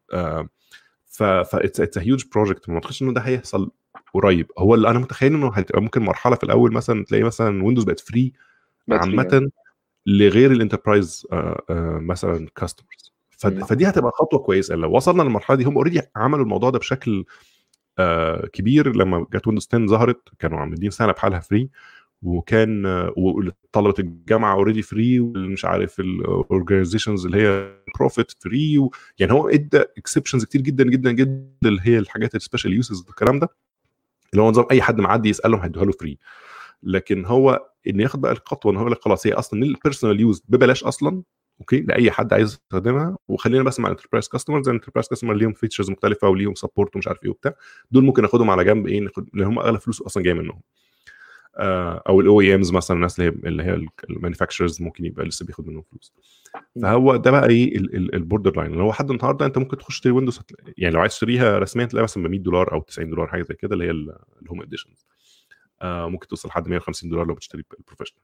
ف it's huge project ما أعتقدش إنه ده هيحصل قريب. هو اللي أنا متخيل إنه هتبقى ممكن مرحلة في الأول مثلا تلاقي مثلا Windows بقت free عامة لغير ال enterprise مثلا customers فدي هتبقى خطوة كويسة. لو وصلنا للمرحلة دي هم already عملوا الموضوع ده بشكل آه كبير لما جت Windows 10 ظهرت. كانوا عاملين سنه بحالها free وكان طلبه الجامعة already free ومش عارف ال organizations اللي هي profit free يعني هو ادى exceptions كتير جدا جدا جدا اللي هي الحاجات ال special uses والكلام ده. اللي هو نظام أي حد معدي يسألهم هيدوها له free لكن هو إن ياخد بقى الخطوة إن هو يقول لك خلاص هي أصلا ال personal use ببلاش أصلا okay؟ لأي حد عايز يستخدمها. وخلينا بس مع ال enterprise customers ال enterprise customer ليهم features مختلفة وليهم support ومش عارف إيه وبتاع. دول ممكن ناخدهم على جنب إيه ناخد لأن هم اغلب فلوس أصلا جاية منهم. أو ال OEMs مثلا الناس اللي هي اللي هي ال manufacturers ممكن يبقى لسه بياخد منهم فلوس. فهو ده بقى إيه ال borderline اللي هو حد النهارده أنت ممكن تخش تشتري Windows يعني لو عايز تشتريها رسميا تلاقيها مثلا ب 100 دولار أو 90 دولار حاجة زي كده اللي هي ال home editions آه ممكن توصل لحد 150 دولار لو بتشتري ال professional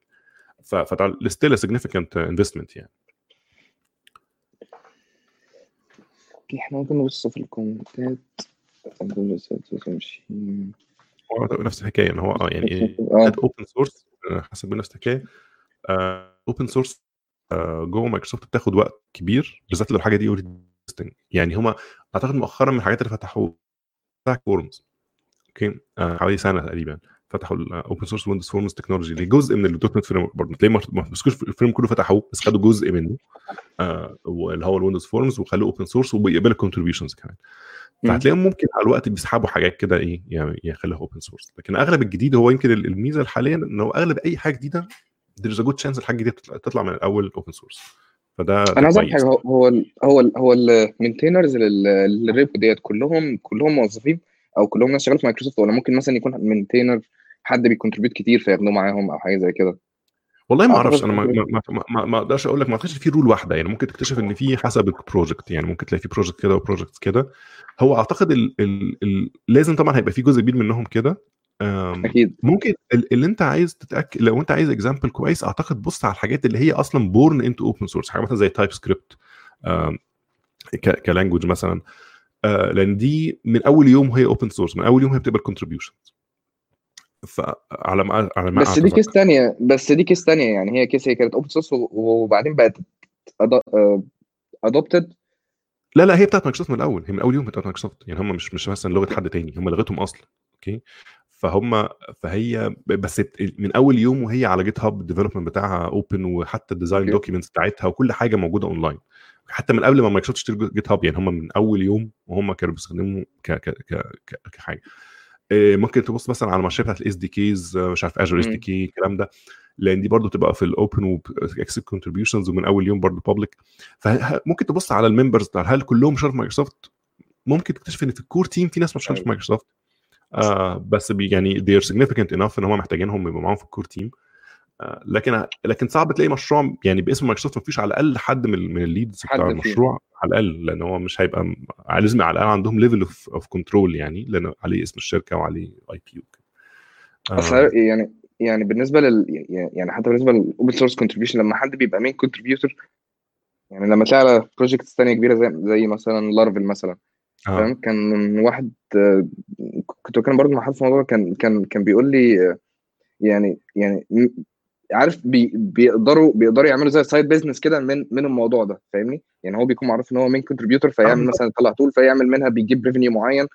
فده still significant investment يعني. إحنا ممكن نبص في ال comment ات. هو نفس الحكاية ان هو آه يعني open source حسب نفس الحكاية open source جوه مايكروسوفت بتاخد وقت كبير بالذات لو الحاجة دي يعني هما أعتقد مؤخرا من الحاجات اللي فتحوا فتح forms okay؟ آه، حوالي سنة تقريبا فتحوا ال open source Windows Forms technology اللي جزء من ال .NET frame برضه. تلاقيه ما مسكوش ال frame كله فتحوه بس خدوا جزء منه. آه، اللي هو ال Windows Forms وخلوه open source وبيقبل ال contributions كمان. فهتلاقيهم ممكن على الوقت بيسحبوا حاجات كده إيه يعني يخليها open source لكن أغلب الجديد هو يمكن ال- الميزة حاليا ان هو أغلب أي حاجة جديدة there is a good chance الحاجة دي تطلع, من الأول open source فده ده أنا عايز حاجة هو هو ال هو ال هو ال maintainers لل repo ديت كلهم كلهم موظفين أو كلهم ناس شغالة في مايكروسوفت ولا ممكن مثلا يكون maintainer حد بي contribute كتير فياخدوه معاهم أو حاجة زي كده؟ والله ما اعتقد أعرفش أنا ما. ما ما- ما أقدرش أقول لك ما أعتقدش في rule واحدة يعني ممكن تكتشف إن في حسب ال project يعني ممكن تلاقي في project كده و project كده. هو أعتقد ال ال ال لازم طبعا هيبقى في جزء كبير منهم كده. أكيد. ممكن ال- اللي أنت عايز تتاكد لو أنت عايز example كويس أعتقد بص على الحاجات اللي هي أصلا born into open source حاجة مثلا زي TypeScript ك language مثلا. آه، لأن دي من أول يوم وهي open source من أول يوم هي بتبقى ال contribution فعلى ما على ما بس دي case تانية بس دي case تانية يعني هي case هي كانت open source وبعدين بقت adopted لا لا هي بتاعت مايكروسوفت من الأول هي من أول يوم بتاعت مايكروسوفت يعني هم مش مش مثلا لغة حد تاني هم لغتهم أصلا okay؟ فهم فهي بس من أول يوم وهي على GitHub ال development بتاعها open وحتى ال design documents بتاعتها وكل حاجة موجودة اونلاين حتى من قبل ما مايكروسوفت تشتري جيت هاب يعني هم من أول يوم وهم كانوا بيستخدموا كحاجة. ممكن تبص مثلا على المارشيه بتاعت الاس دي كيز مش عارف اجر اس دي. كي الكلام ده لأن دي برضو تبقى في الاوبن واكسب كونتريبيوشنز ومن أول يوم برضو بابليك فممكن تبص على الممبرز بتاع هل كلهم شغال في مايكروسوفت؟ ممكن تكتشف إن في الكور تيم في ناس ما بتشتغلش في أيوه. مايكروسوفت. آه بس يعني they are significant enough إن هم محتاجينهم يبقوا معاهم في الكور تيم آه لكن لكن صعب تلاقي مشروع يعني باسم مايكروسوفت ما فيش على الأقل حد من من ال leads بتاع المشروع على الأقل لأن هو مش هيبقى لازم على الأقل عندهم level of control يعني لأن عليه اسم الشركة وعليه IP أصل آه يعني يعني بالنسبة لل يعني حتى بالنسبة لل open source contribution لما حد بيبقى main contributor يعني لما تلاقي على projects تانية كبيرة زي زي مثلا Laravel مثلا. آه. فاهم؟ كان واحد آه، كنت بتكلم برضه مع حد في الموضوع كان كان كان بيقول لي آه، يعني يعني عارف بي بيقدروا بيقدروا يعملوا زي side business كده من من الموضوع ده فاهمني؟ يعني هو بيكون معروف إن هو مين contributor فيعمل بالظبط. مثلا يطلع tool فيعمل منها بيجيب revenue معين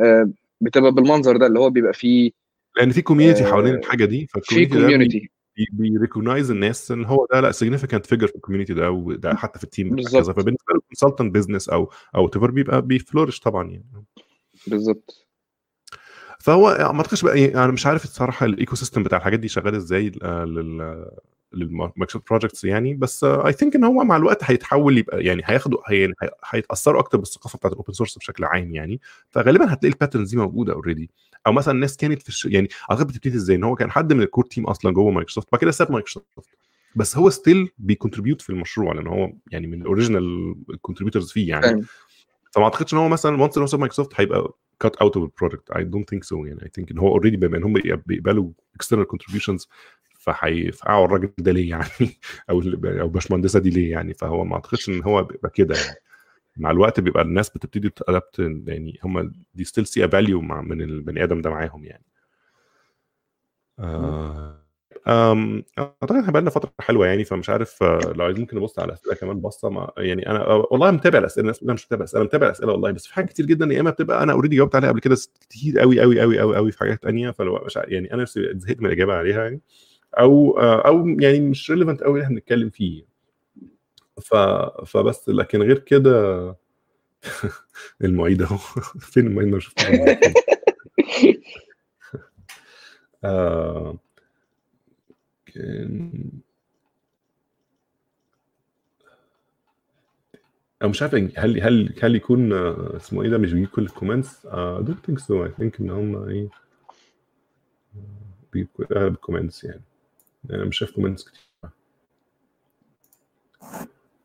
آه، بتبقى بالمنظر ده اللي هو بيبقى فيه لأن في community حوالين آه، الحاجة دي في community بي recognize الناس إن هو ده لأ significant figure في ال community ده وده حتى في ال team بالظبط. فبالنسبة لل consultant business أو أو تيفر بيبقى بي flourish طبعا يعني. بالظبط. فهو ما أعتقدش بقى يعني أنا مش عارف الصراحة ال ecosystem بتاع الحاجات دي شغال إزاي آه، لل للمايكروسوفت projects يعني. بس I think إن هو مع الوقت هيتحول يبقى يعني هياخدوا هي- هي- هيتأثروا أكتر بالثقافة بتاعت ال open source بشكل عام يعني. فغالبا هتلاقي ال patterns دي موجودة already أو مثلا الناس كانت في الش... يعني أعتقد بتبتدي إزاي؟ إن هو كان حد من ال core team أصلا جوه مايكروسوفت بعد كده ساب مايكروسوفت. بس هو still بي contribute في المشروع لأن هو يعني من ال original contributors فيه يعني. فما أعتقدش إن هو مثلا once إن هو ساب مايكروسوفت هيبقى cut out of ال project I don't think so يعني I think إن هو already بما إن هم بيقبلوا external contributions فهيفقعوا الراجل ده ليه يعني؟ أو أو باشمهندسه دي ليه يعني؟ فهو ما أعتقدش إن هو بيبقى كده يعني. مع الوقت بيبقى الناس بتبتدي تأدبت يعني هم دي still see value من البني آدم ده معاهم يعني. آه. أعتقد إحنا بقالنا فترة حلوة يعني فمش عارف آه، لو عايز ممكن نبص على الاسئله كمان بصه ما يعني أنا آه، والله متابع الأسئلة الناس مش متابع الأسئلة متابع الأسئلة والله بس في حاجات كتير جدا يا إما بتبقى أنا already جاوبت عليها قبل كده كتير قوي قوي قوي قوي قوي في حاجات تانية فلو مش ع- يعني أنا نفسي زهقت من الإجابة عليها يعني أو آه، أو يعني مش relevant قوي اللي إحنا بنتكلم فيه. ف فبس لكن غير كده المعيد أهو فين المعيد؟ ما شفتوش آه أنا مش عارف هل هل هل يكون آه، اسمه إيه ده مش بيجيب كل ال comments؟ I don't think so I think إن هم إيه بيجيب أغلب ال comments يعني. أنا مش شايف comments كتير.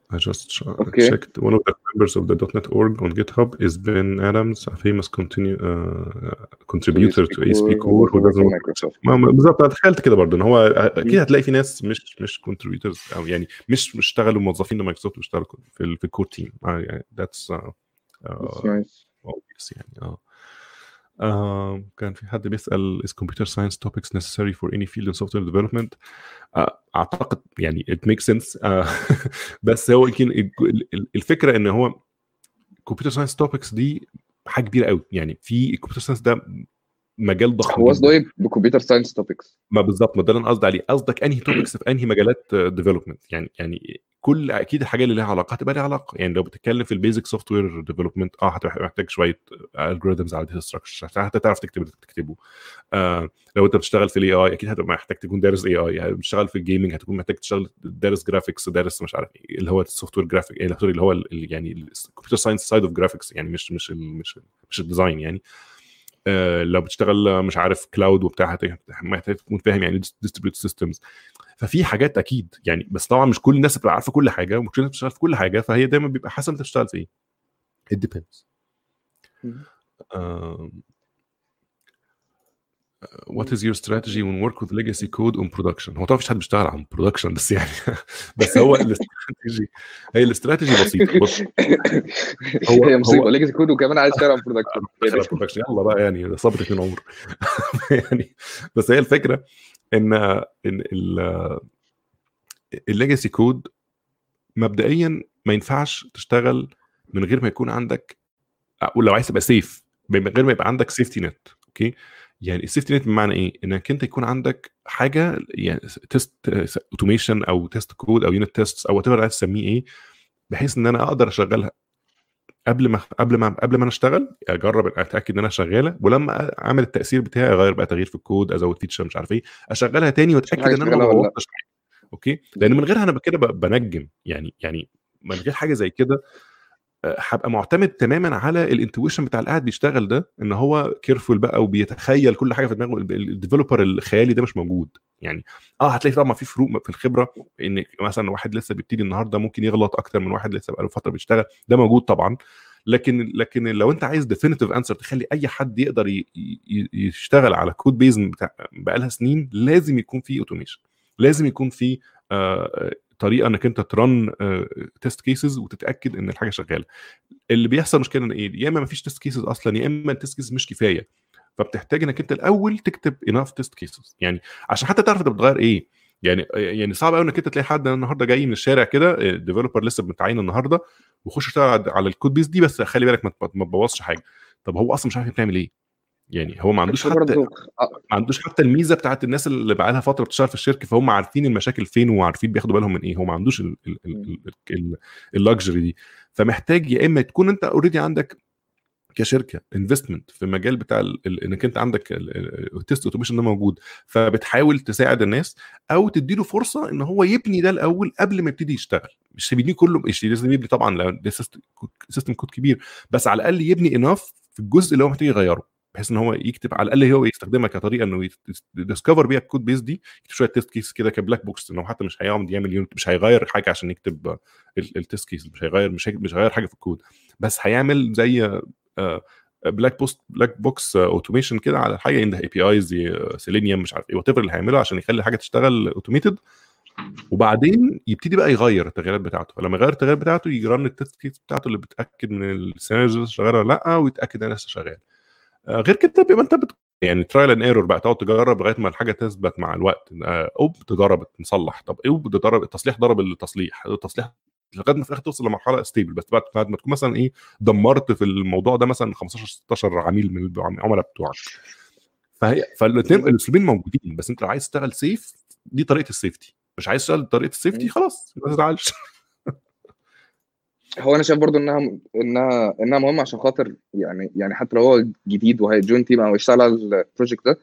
I just ch- Okay. checked. One of the members of the .NET org on GitHub is Ben Adams, a famous contin-, uh, contributor to ASP Core who doesn't ما- بالظبط أنا تخيلت كده برضه ان هو أكيد هتلاقي في ناس مش مش contributors أو يعني مش مش اشتغلوا موظفين لمايكروسوفت بيشتغلوا في ال- في ال core team يعني that's nice obvious يعني آه. آه، كان في حد بيسأل is computer science topics necessary for any field in software development آه، اعتقد يعني it makes sense آه، بس هو يمكن ال- ال- الفكرة ان هو computer science topics دي حاجة كبيره قوي يعني في ال computer science ده مجال ضخم هو. قصده إيه ب computer science topics ما بالظبط ما ده اللي أنا قصدي عليه. قصدك أنهي topics في أنهي مجالات development يعني يعني كل أكيد الحاجات اللي لها علاقة هتبقى لها علاقة. يعني لو بتتكلم في ال basic software development آه هتبقى محتاج شوية algorithms على data structure حتى تعرف تكتب اللي تكتبه آه لو أنت بتشتغل في ال AI أكيد هتبقى محتاج تكون دارس AI يعني بتشتغل في ال gaming هتكون محتاج تشتغل دارس graphics دارس مش عارف إيه اللي هو ال software graphic اللي هو يعني ال computer science side of graphics يعني مش مش ال مش مش ال design يعني. آه، لو بتشتغل آه، مش عارف cloud وبتاع محتاج تكون فاهم يعني distributed systems ففي حاجات أكيد يعني بس طبعا مش كل الناس بتبقى عارفة كل حاجة ومش كل الناس بتشتغل في كل حاجة فهي دايما بيبقى حسب انت بتشتغل في إيه؟ It depends. What is your strategy when work with legacy code on production? هو طبعا مفيش حد بيشتغل عن production بس يعني بس هو الاستراتيجي هي الاستراتيجي بسيطة. بص هو- هي مصيبة. legacy code وكمان عايز تشتغل production دخل ال production يلا بقى يعني ده صبر اتنين عمر يعني بس هي الفكرة إن إن ال legacy code مبدئيا ما ينفعش تشتغل من غير ما يكون عندك ولو عايز تبقى safe من غير ما يبقى عندك safety net okay يعني ال safety net بمعنى إيه؟ إنك أنت يكون عندك حاجة يعني test automation أو test code أو unit test أو what عايز تسميه إيه بحيث إن أنا أقدر أشغلها قبل ما قبل ما قبل ما أنا أشتغل أجرب أتأكد إن أنا شغالة ولما أعمل التأثير بتاعي أغير بقى تغيير في الكود أزود feature مش عارف إيه أشغلها تاني وأتأكد إن أنا ما. بوظتش okay لأن من غيرها أنا كده بنجم يعني يعني من غير حاجة زي كده هبقى معتمد تماما على ال intuition بتاع اللي قاعد بيشتغل ده إن هو careful بقى وبيتخيل كل حاجة في دماغه. ال developer الخيالي ده مش موجود. يعني آه هتلاقي طبعا في فروق في الخبرة إن مثلا واحد لسه بيبتدي النهارده ممكن يغلط أكتر من واحد لسه بقاله فترة بيشتغل. ده موجود طبعا. لكن لكن لو أنت عايز definitive answer تخلي أي حد يقدر يشتغل على code base بقالها سنين لازم يكون في automation لازم يكون في آه، طريقة إنك أنت ت run test cases وتتأكد إن الحاجة شغالة. اللي بيحصل مشكلة إن إيه؟ يا إما مفيش test cases أصلا يا إما ال test cases مش كفاية. فبتحتاج إنك أنت الأول تكتب enough test cases يعني عشان حتى تعرف أنت بتغير إيه. يعني يعني صعب قوي إنك أنت تلاقي حد النهارده جاي من الشارع كده developer لسه متعين النهارده ويخش يشتغل على ال code base دي بس خلي بالك ما تب- ما تبوظش حاجة. طب هو أصلا مش عارف بيعمل إيه. يعني هو ما عندوش حتى ما عندوش حتى الميزة بتاعت الناس اللي بقى لها فترة بتشتغل في الشركة فهم عارفين المشاكل فين وعارفين بياخدوا بالهم من إيه. هو ما عندوش ال luxury دي. فمحتاج يا إما تكون أنت already عندك كشركة investment في المجال بتاع ال- إنك أنت عندك ال test automation ده موجود. فبتحاول تساعد الناس أو تديله فرصة إن هو يبني ده الأول قبل ما يبتدي يشتغل. مش يبنيه كله مش لازم يبني طبعا لو ده system code كبير. بس على الأقل يبني enough في الجزء اللي هو محتاج يغيره. بحيث إن هو يكتب على الأقل هو يستخدمها كطريقة إنه ي discover بيها ال code base دي يكتب شوية test case كده ك black box إنه حتى مش هيقعد يعمل unit مش هيغير حاجة عشان يكتب ال test case مش هيغير مش مش هيغير حاجة في الكود بس هيعمل زي black box black box automation كده على حاجة عنده APIs Selenium مش عارف إيه وات اللي هيعمله عشان يخلي الحاجة تشتغل automated وبعدين يبتدي بقى يغير التغييرات بتاعته. فلما يغير التغييرات بتاعته ي run ال test case بتاعته اللي بتأكد من ال scenarios شغالة ولا لأ ويتأكد انها لسه شغال آه، غير كده بيبقى انت بت... يعني trial and error بقى تقعد تجرب لغاية ما الحاجة تثبت مع الوقت. آه، أوب تجرب نصلح طب أوب تجرب التصليح ضرب التصليح التصليح لغاية ما في الآخر توصل لمرحلة stable بس بعد ما تكون مثلا إيه دمرت في الموضوع ده مثلا 15 16 عميل من العملاء بتوعك. فهي فالاثنين الأسلوبين موجودين. بس أنت لو عايز تشتغل safe دي طريقة ال safety مش عايز تشتغل طريقة ال safety. خلاص ما تزعلش. هو أنا شايف برضو إنها إنها إنها مهمة عشان خاطر يعني يعني حتى لو هو جديد وهي join team أو يشتغل على ال project ده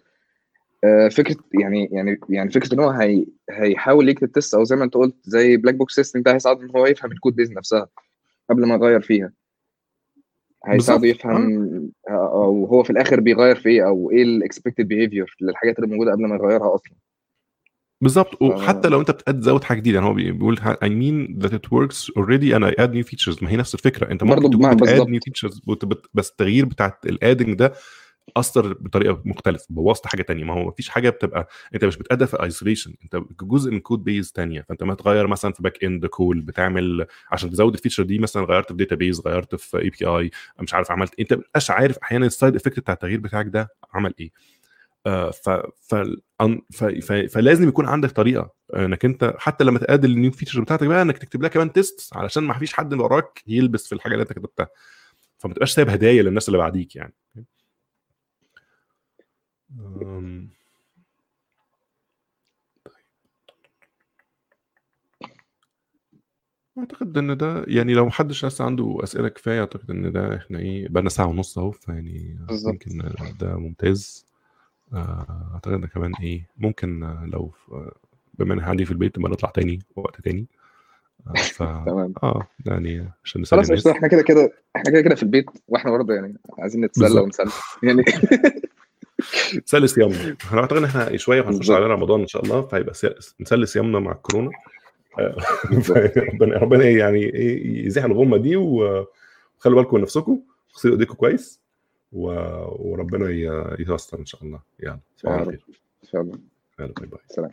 آه، فكرة يعني يعني يعني فكرة إن هو هي هيحاول يكتب test أو زي ما أنت قلت زي black box testing ده هيساعده إن هو يفهم ال code base نفسها قبل ما يغير فيها. هيساعده يفهم أو هو في الآخر بيغير في إيه أو إيه ال expected behavior للحاجات اللي موجودة قبل ما يغيرها أصلا. بالظبط. وحتى لو انت بتزود حاجة جديدة يعني هو بي- بيقول mean that it works already and I add new features. ما هي نفس الفكرة. انت ممكن تكون بت add وت- بت- بس التغيير بتاع ال adding ده أثر بطريقة مختلفة بوظت حاجة تانية. ما هو مفيش حاجة بتبقى انت مش بت add في isolation انت جزء من code base تانية. فانت ما تغير مثلا في back end call بتعمل عشان تزود ال feature دي مثلا غيرت في database غيرت في API مش عارف عملت انت ما بتبقاش عارف أحيانا ال side effect بتاع التغيير بتاعك ده عمل إيه. ف... ف... أن- ف... ف... فلازم يكون عندك طريقة إنك أنت حتى لما تقابل ال new feature بتاعتك بقى إنك تكتب لها كمان test علشان ما فيش حد وراك يلبس في الحاجة اللي أنت كتبتها. فما تبقاش سايب هدايا للناس اللي بعديك يعني. أم، أعتقد إن ده يعني لو محدش لسه عنده أسئلة كفاية أعتقد إن ده إحنا إيه بقى ساعة ونص أهو فيعني. يمكن ده ممتاز. آه، أعتقد إن كمان إيه ممكن آه، لو بما إن قاعدين في البيت نبقى نطلع تاني وقت تاني. آه، ف تمام. آه يعني عشان نسلي خلاص قشطة، إحنا كده كده إحنا كده كده في البيت وإحنا برضه يعني عايزين نتسلى. ونسلى يعني نسلي صيامنا. إحنا أعتقد إن إحنا شوية وهنخش بالظبط. على رمضان إن شاء الله فيبقى سي- نسلي صيامنا مع الكورونا آه، ربنا ربنا إيه يعني إيه يزيح الغمة دي وخلوا بالكم من نفسكم اغسلوا إيديكم كويس. و... وربنا ييسر إن شاء الله. يلا صباح. الخير. إن شاء الله. يلا باي باي. سلام.